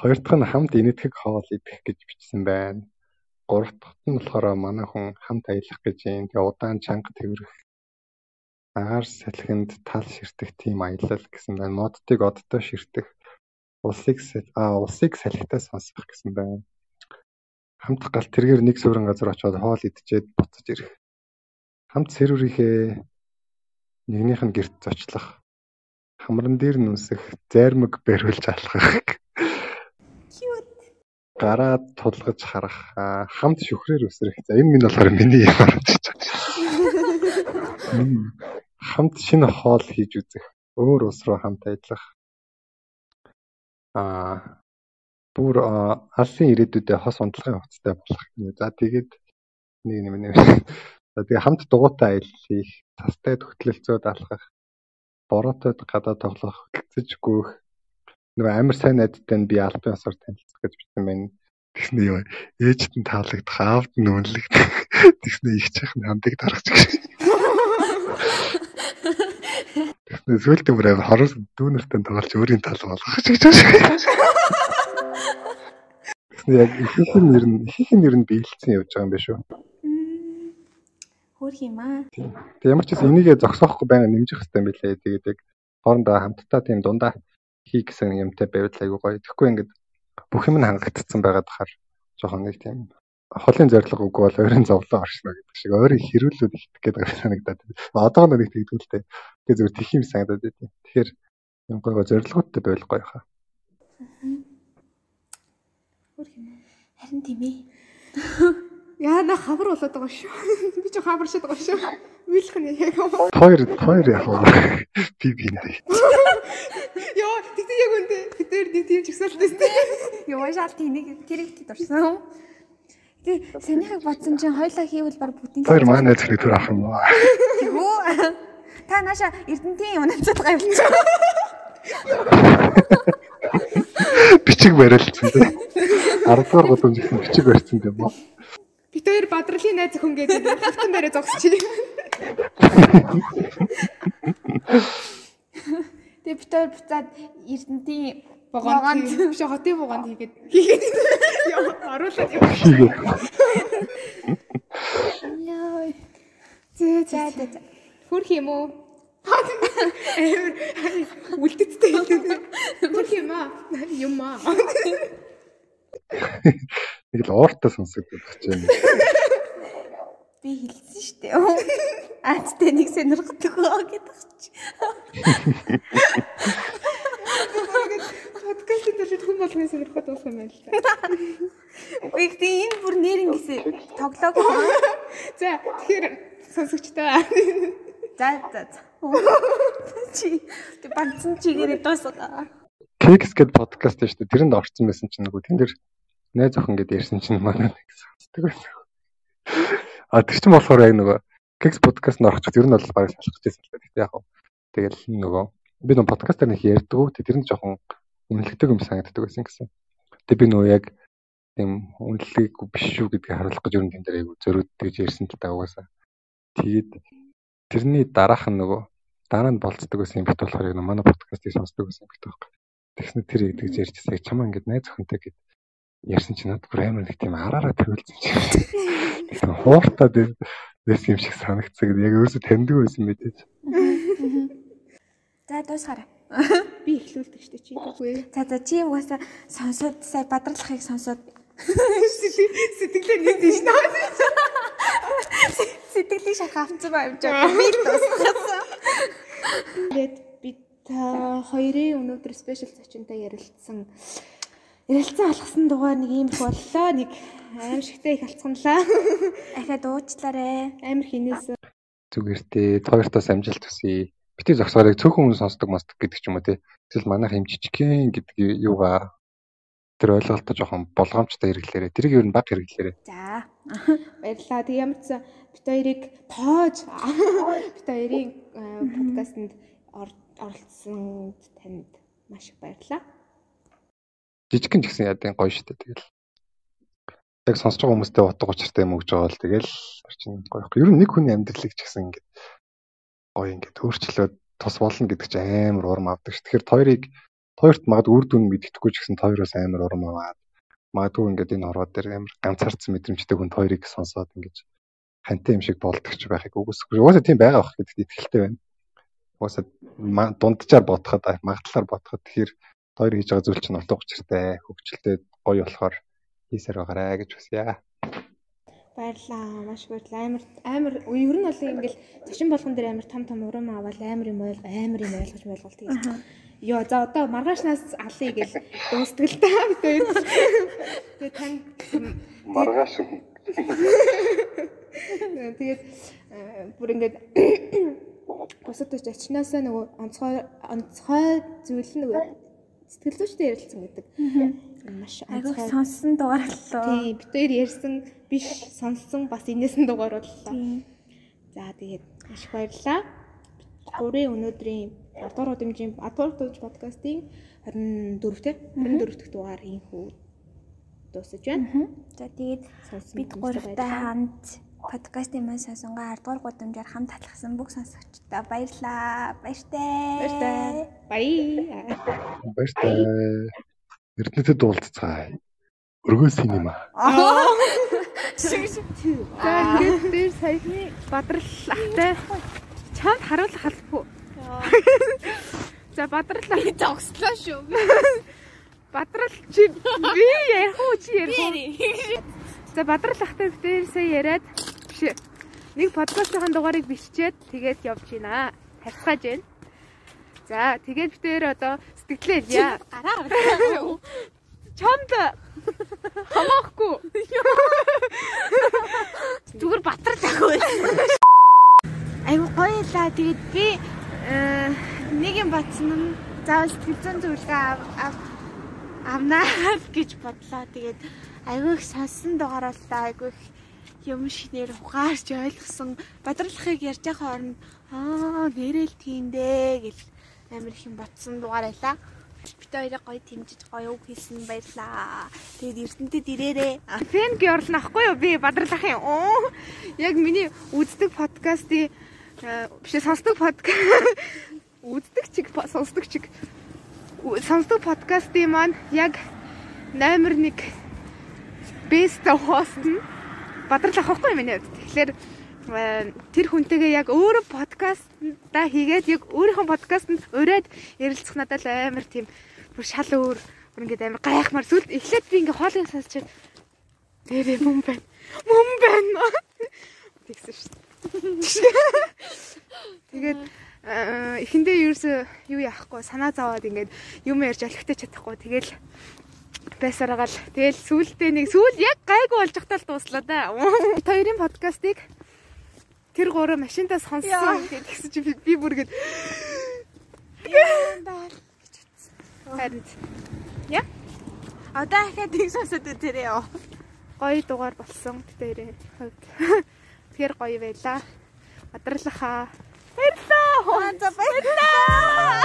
Speaker 3: Хоёр дахь нь хамт инэтгэх хоол идэх гэж бичсэн байна. Гурав дахь нь болохоор манай хүн хамт аялах гэж юм. Тэгээ удаан чанга тэрэх агаар салхинд тал ширтэх тийм аялал гэсэн байна. Модтыг одтой ширтэх улсыг а улсыг салхитаа сонсох гэсэн байна. Хамт гал тэргээр нэг суурин газар очиод хоол идчихэд буцаж ирэх. Хамт серверийнхээ нэгнийх нь герт зочлох. Хамран дээр нүсэх, зайрмаг бариулж алхах. Гараад тулгаж харах, хамт шүхрээр өсрөх. За энэ минь болохоор миний юм гэж байна. Хамт шинэ хоол хийж үзэх. Өөр ус руу хамт ажиллах. Аа бүр алсын ирээдүйдээ хос унтлагын хувцастай болох юм. За тэгээд нэг юм нэр. [laughs] За тэгээ хамт дугуйтай аялал хийх, тастай төгтлөлцөөд алхах, бороотойд гадаа тоглох, гэгцэж гүйх. Нөгөө амар сайн найдтай нь би альбан ёсоор танилцах гэж бичсэн байна. Тэгснэ юу ээжт нь таалагдах, аавд нь үнэлэгдэх. [laughs] Тэгснэ их чих нь хамтыг дарах гэж. Тэгснэ сүултэн бүр амар хороос дүүнэртэй тоглож өөрийн тал болгох гэж байна. Тэгснэ яг ихэнх нь нэр нь ихэнх нь нэр нь биелсэн явж байгаа юм байна шүү.
Speaker 2: Хөөх юм аа.
Speaker 3: Тэг ямар ч гэсэн энийгээ зогсоохгүй байнга нэмжих хэрэгтэй юм билээ. Тэгээд яг хоорондоо хамтдаа тийм дундаа хий гэсэн юмтай байвал айгуу гоё. Тэгэхгүй ингээд бүх юм нь хангагдсан байгаад тахаар жоохон нэг тийм холын зориг үгүй бол ойрын зовлон оршно гэдэг шиг ойрын хэрүүлүүд ихтэх гэдэг санагдаад байна. Одоо нэг тэгдүүлтэй. Тэгээ зүгээр тэх юм санагдаад байна. Тэгэхээр юм гоё зорилготой байвал гоё хаа.
Speaker 2: Харин тийм ээ.
Speaker 1: Яа на хавар болоод байгаа шүү. Би ч хаваршаад байгаа шүү. Вилх нь яг юм.
Speaker 3: Хоёр хоёр яг би би нэ.
Speaker 1: Йоо, тэгтээ яг үнтэй. Бид нэр нэг тийм чигсэлтэйстэй.
Speaker 2: Юу шал тэнийг тэрэгт дурсан. Тэ санийхыг бодсон чинь хоёлаа хийвэл баг бүтэн.
Speaker 3: Хоёр манай зэрэг төр авах юм уу?
Speaker 2: Тэгвэл та нааша Эрдэнтийн унацаад гавьчих.
Speaker 3: Бичиг барилцсан тийм. 10 дугаар гудамж гэсэн бичиг барьсан юм уу?
Speaker 1: Бид хоёр бадралын найз хүн гэдэг хөлтөн дээрээ зогсчих.
Speaker 2: Тэгээ бид хоёр буцаад Эрдэнтийн
Speaker 1: Богонд биш хотын богонд хийгээд хийгээд оруулаад юм.
Speaker 3: хийгээ.
Speaker 2: Яа. За
Speaker 1: зээ.
Speaker 2: за.
Speaker 1: Хөрх юм уу? Амар үлдэттэй хэлдэг. Хөрх юм аа? Юм аа.
Speaker 3: Нэг л ууртаа сонсогдож байна.
Speaker 2: Би хэлсэн шүү дээ. Аадтай нэг сонирхдаг байгаа гэдэг чи.
Speaker 1: Подкастын дээр хүн болгоны сонирхоод дуусах юм байна л да.
Speaker 2: Үгүй гэхдээ энэ бүр нэрэн гэсэн тоглоог.
Speaker 1: За тэгэхээр сонсогчтой.
Speaker 2: За за за. Чи тэг банцсан чигээрээ дуусгаа.
Speaker 3: Кекс гэдэг подкаст шүү дээ. Тэрэнд орсон байсан чинь нөгөө тэн дээр найз охин гэдээ ярьсан чинь манай нэг сонсдог байсан. А тэр чинь болохоор яг нөгөө Кекс подкаст нь орчих ер нь бол бараг салах гэсэн л дээ. Яг тэгэл нөгөө би нөгөө подкастаар нэг ярьдаг. Тэр нь жоохон үнэлэгдэг юм санагддаг байсан гэсэн. Тэгээ би нөгөө яг тийм үнэлгээгүй биш шүү гэдгийг харуулах гэж тэн дээр айгу гэж ярьсан л та угаасаа. Тэгээд тэрний дараах нь нөгөө дараа нь болцдог байсан юм бит болохоор яг манай подкастыг сонсдог юм бит байхгүй. Тэгснэ тэр гэдэг ярьжсэн яг чамаа ингээд найз охинтой гэд ярьсан чинь надад бүр амар нэг тийм араараа тавилсан чинь. Тийм хууртаа байсан юм шиг санагцсан гэдэг яг өөрөөсөө таньдаг байсан мэдээж.
Speaker 2: За дуусгаарай.
Speaker 1: Би эхлүүлдэг штэ чи. Үгүй.
Speaker 2: За за чи угаасаа сонсоод сая бадралахыг сонсоод
Speaker 1: Сэтгэлээ нэг тийш наа.
Speaker 2: сэтгэлийг шахах авцсан байв жаа. Би л дуусгасан.
Speaker 1: Тэгээд бид та хоёрын өнөөдөр спешиал зочинтой ярилцсан ярилцсан алгасан дугаар нэг юм боллоо. Нэг аимшигтай их алцганлаа.
Speaker 2: Ахаа дуучлаарэ.
Speaker 1: Амар хинээс
Speaker 3: Зүгээр тээ хоёртоос амжилт хүсье. Бити зогсоорыг цөөхөн хүн сонсдог мастдаг гэдэг ч юм уу те. Эсвэл манайх юм жижигхэн гэдэг юугаа тэр ойлголтоо жоохон болгоомжтой хэрэглээрээ. Тэрийг ер нь баг хэрэглээрээ.
Speaker 2: За. [laughs]
Speaker 1: баярлаа. Тэг ямар ч бит хоёрыг тоож [laughs] бит хоёрын э, подкастэнд ор- оролцсон танд маш их баярлаа.
Speaker 3: Жижигхэн ч гэсэн ядын гоё штэ тэгэл. Яг сонсож байгаа хүмүүстэй утга учиртай юм өгж байгаа л тэгэл чинь гоё. Ер нь нэг хүний амьдралыг ч гэсэн ингээд гоё ингээд өөрчлөөд тус болно гэдэг чинь амар урам авдаг ш. Тэгэхээр хоёрыг хоёрт магадгүй үр дүн мэддэхгүй ч гэсэн хоёроос амар урам аваад магадгүй ингээд энэ хорвоо дээр амар ганцаардсан мэдрэмжтэй хүн хоёрыг сонсоод ингээд хантай юм шиг болдог ч байхыг үгүйсэхгүй. Угаасаа тийм байгаа бах гэдэгт итгэлтэй байна. Угаасаа дунджаар бодоход магадлалаар бодоход тэгэхээр хоёр хийж байгаа зүйл чинь утга учиртай хөвгчлөлтэй гоё болохоор хийсээр байгаарэ гэж хүсье.
Speaker 1: Баярлаа. Маш баярлаа. Амар амар ер нь бол ингээл зочин болгон дээр амар том том урам аваад амар юм ойл амар юм ойлгож ойлголт хийж. Йоо за одоо маргаашнаас алъя гэл дуустдаг л та [laughs] бид хоёр. Тэгээ тань [laughs]
Speaker 3: Маргааш
Speaker 1: тэгээд э, бүр ингээд [coughs] бусад ч ачнаасаа нөгөө онцгой онцгой зүйл нь нөгөө сэтгэл зүйчтэй ярилцсан гэдэг. Маш онцгой.
Speaker 2: сонссон дугаарлаа.
Speaker 1: Тийм бид хоёр ярьсан биш сонссон бас энэс нь дугаар боллоо. За тэгээд маш их баярлалаа. Гурийн өнөөдрийн 10 дугаар удамжийн Адвар дууж подкастын 24 тэ 24 дахь дугаар хийхүү дуусаж байна.
Speaker 2: За тэгээд бид
Speaker 1: баярлалаа.
Speaker 2: хамт подкастын маань сонсонгоо 10 дугаар гудамжаар хамт талхсан бүх сонсогчдоо баярлаа. Баяртай.
Speaker 1: Баяртай. Баяа.
Speaker 3: баяртай. Эрдэнэтэд уулзцгаая. Өргөө синема.
Speaker 2: Шиг шиг.
Speaker 1: За тэгээд дээр саяхны бадрал ахтай чамд харуулах халбгүй. За бадрал ах
Speaker 2: Зогслоо шүү.
Speaker 1: бадрал чи би ярих уу чи ярих? За бадрал ахтай дээр сая яриад биш. Нэг подкастын дугаарыг биччихэд тэгээд явж гинэ. Тавьцгааж байна. За тэгээд битээр одоо сэтгэлээ яа.
Speaker 2: Гараа гараа.
Speaker 1: Чамд хамаахгүй.
Speaker 2: Зүгээр батар тахив. Айгу гоё лаа. Тэгээд би э, нэг юм батсан нь заавал зүйн зөвлөгөө ав- ав- авнаа гэж бодлоо. Тэгээд айгу их сонсон дугаарлаа. Айгу их юм шинээр ухаарч ойлгосон. Бадралахыг ярьж байгаа хооронд аа нэрэл тийм дээ гэл амар их юм батсан дугаар байлаа. Бид хоёрыг гоё тэмжиж гоё үг хэлсэн баярлаа. Тэгээд эрдэнтэд ирээрээ.
Speaker 1: Фэн гёрлна ахгүй юу? Би бадралах юм. Оо. Яг миний үздэг подкастын биш сонсдог подкаст [laughs] үздэг чиг сонсдог чиг сонсдог подкастын маань яг номер 1 best host нь бадралах ахгүй миний хувьд. Тэгэхээр тэр хүнтэйгээ яг өөрөө подкастаа хийгээд яг өөрийнхөө подкастэнд ураад ярилцах надад л амар тийм бүр шал өөр бүр ингээд амар гайхмаар сүлд эхлээд би ингээ хоолыг сонсч дээрээ мөн байна. Мөн байна. [laughs] Тэгсэн шүү дээ. [laughs] Тэгээд эхэндээ ерөөсөө юу яахгүй санаа зовоод ингээд юм ярьж олигтой чадахгүй тэгэл байсараагаал тэгэл сүүлдээ нэг сүүл яг гайгүй болж захтаа л дууслаа да. [laughs] Хоёрын подкастыг тэр гурав машинтаа сонссон гэдгийгс чи би бүр гээд Харин яа
Speaker 2: Одоо дахиад нэг сонсоод үтэрээ яа.
Speaker 1: гоё дугаар болсон тэрээ. Тэгэхээр гоё байлаа. Бадралхаа. Баярлалаа.
Speaker 2: Баярлалаа.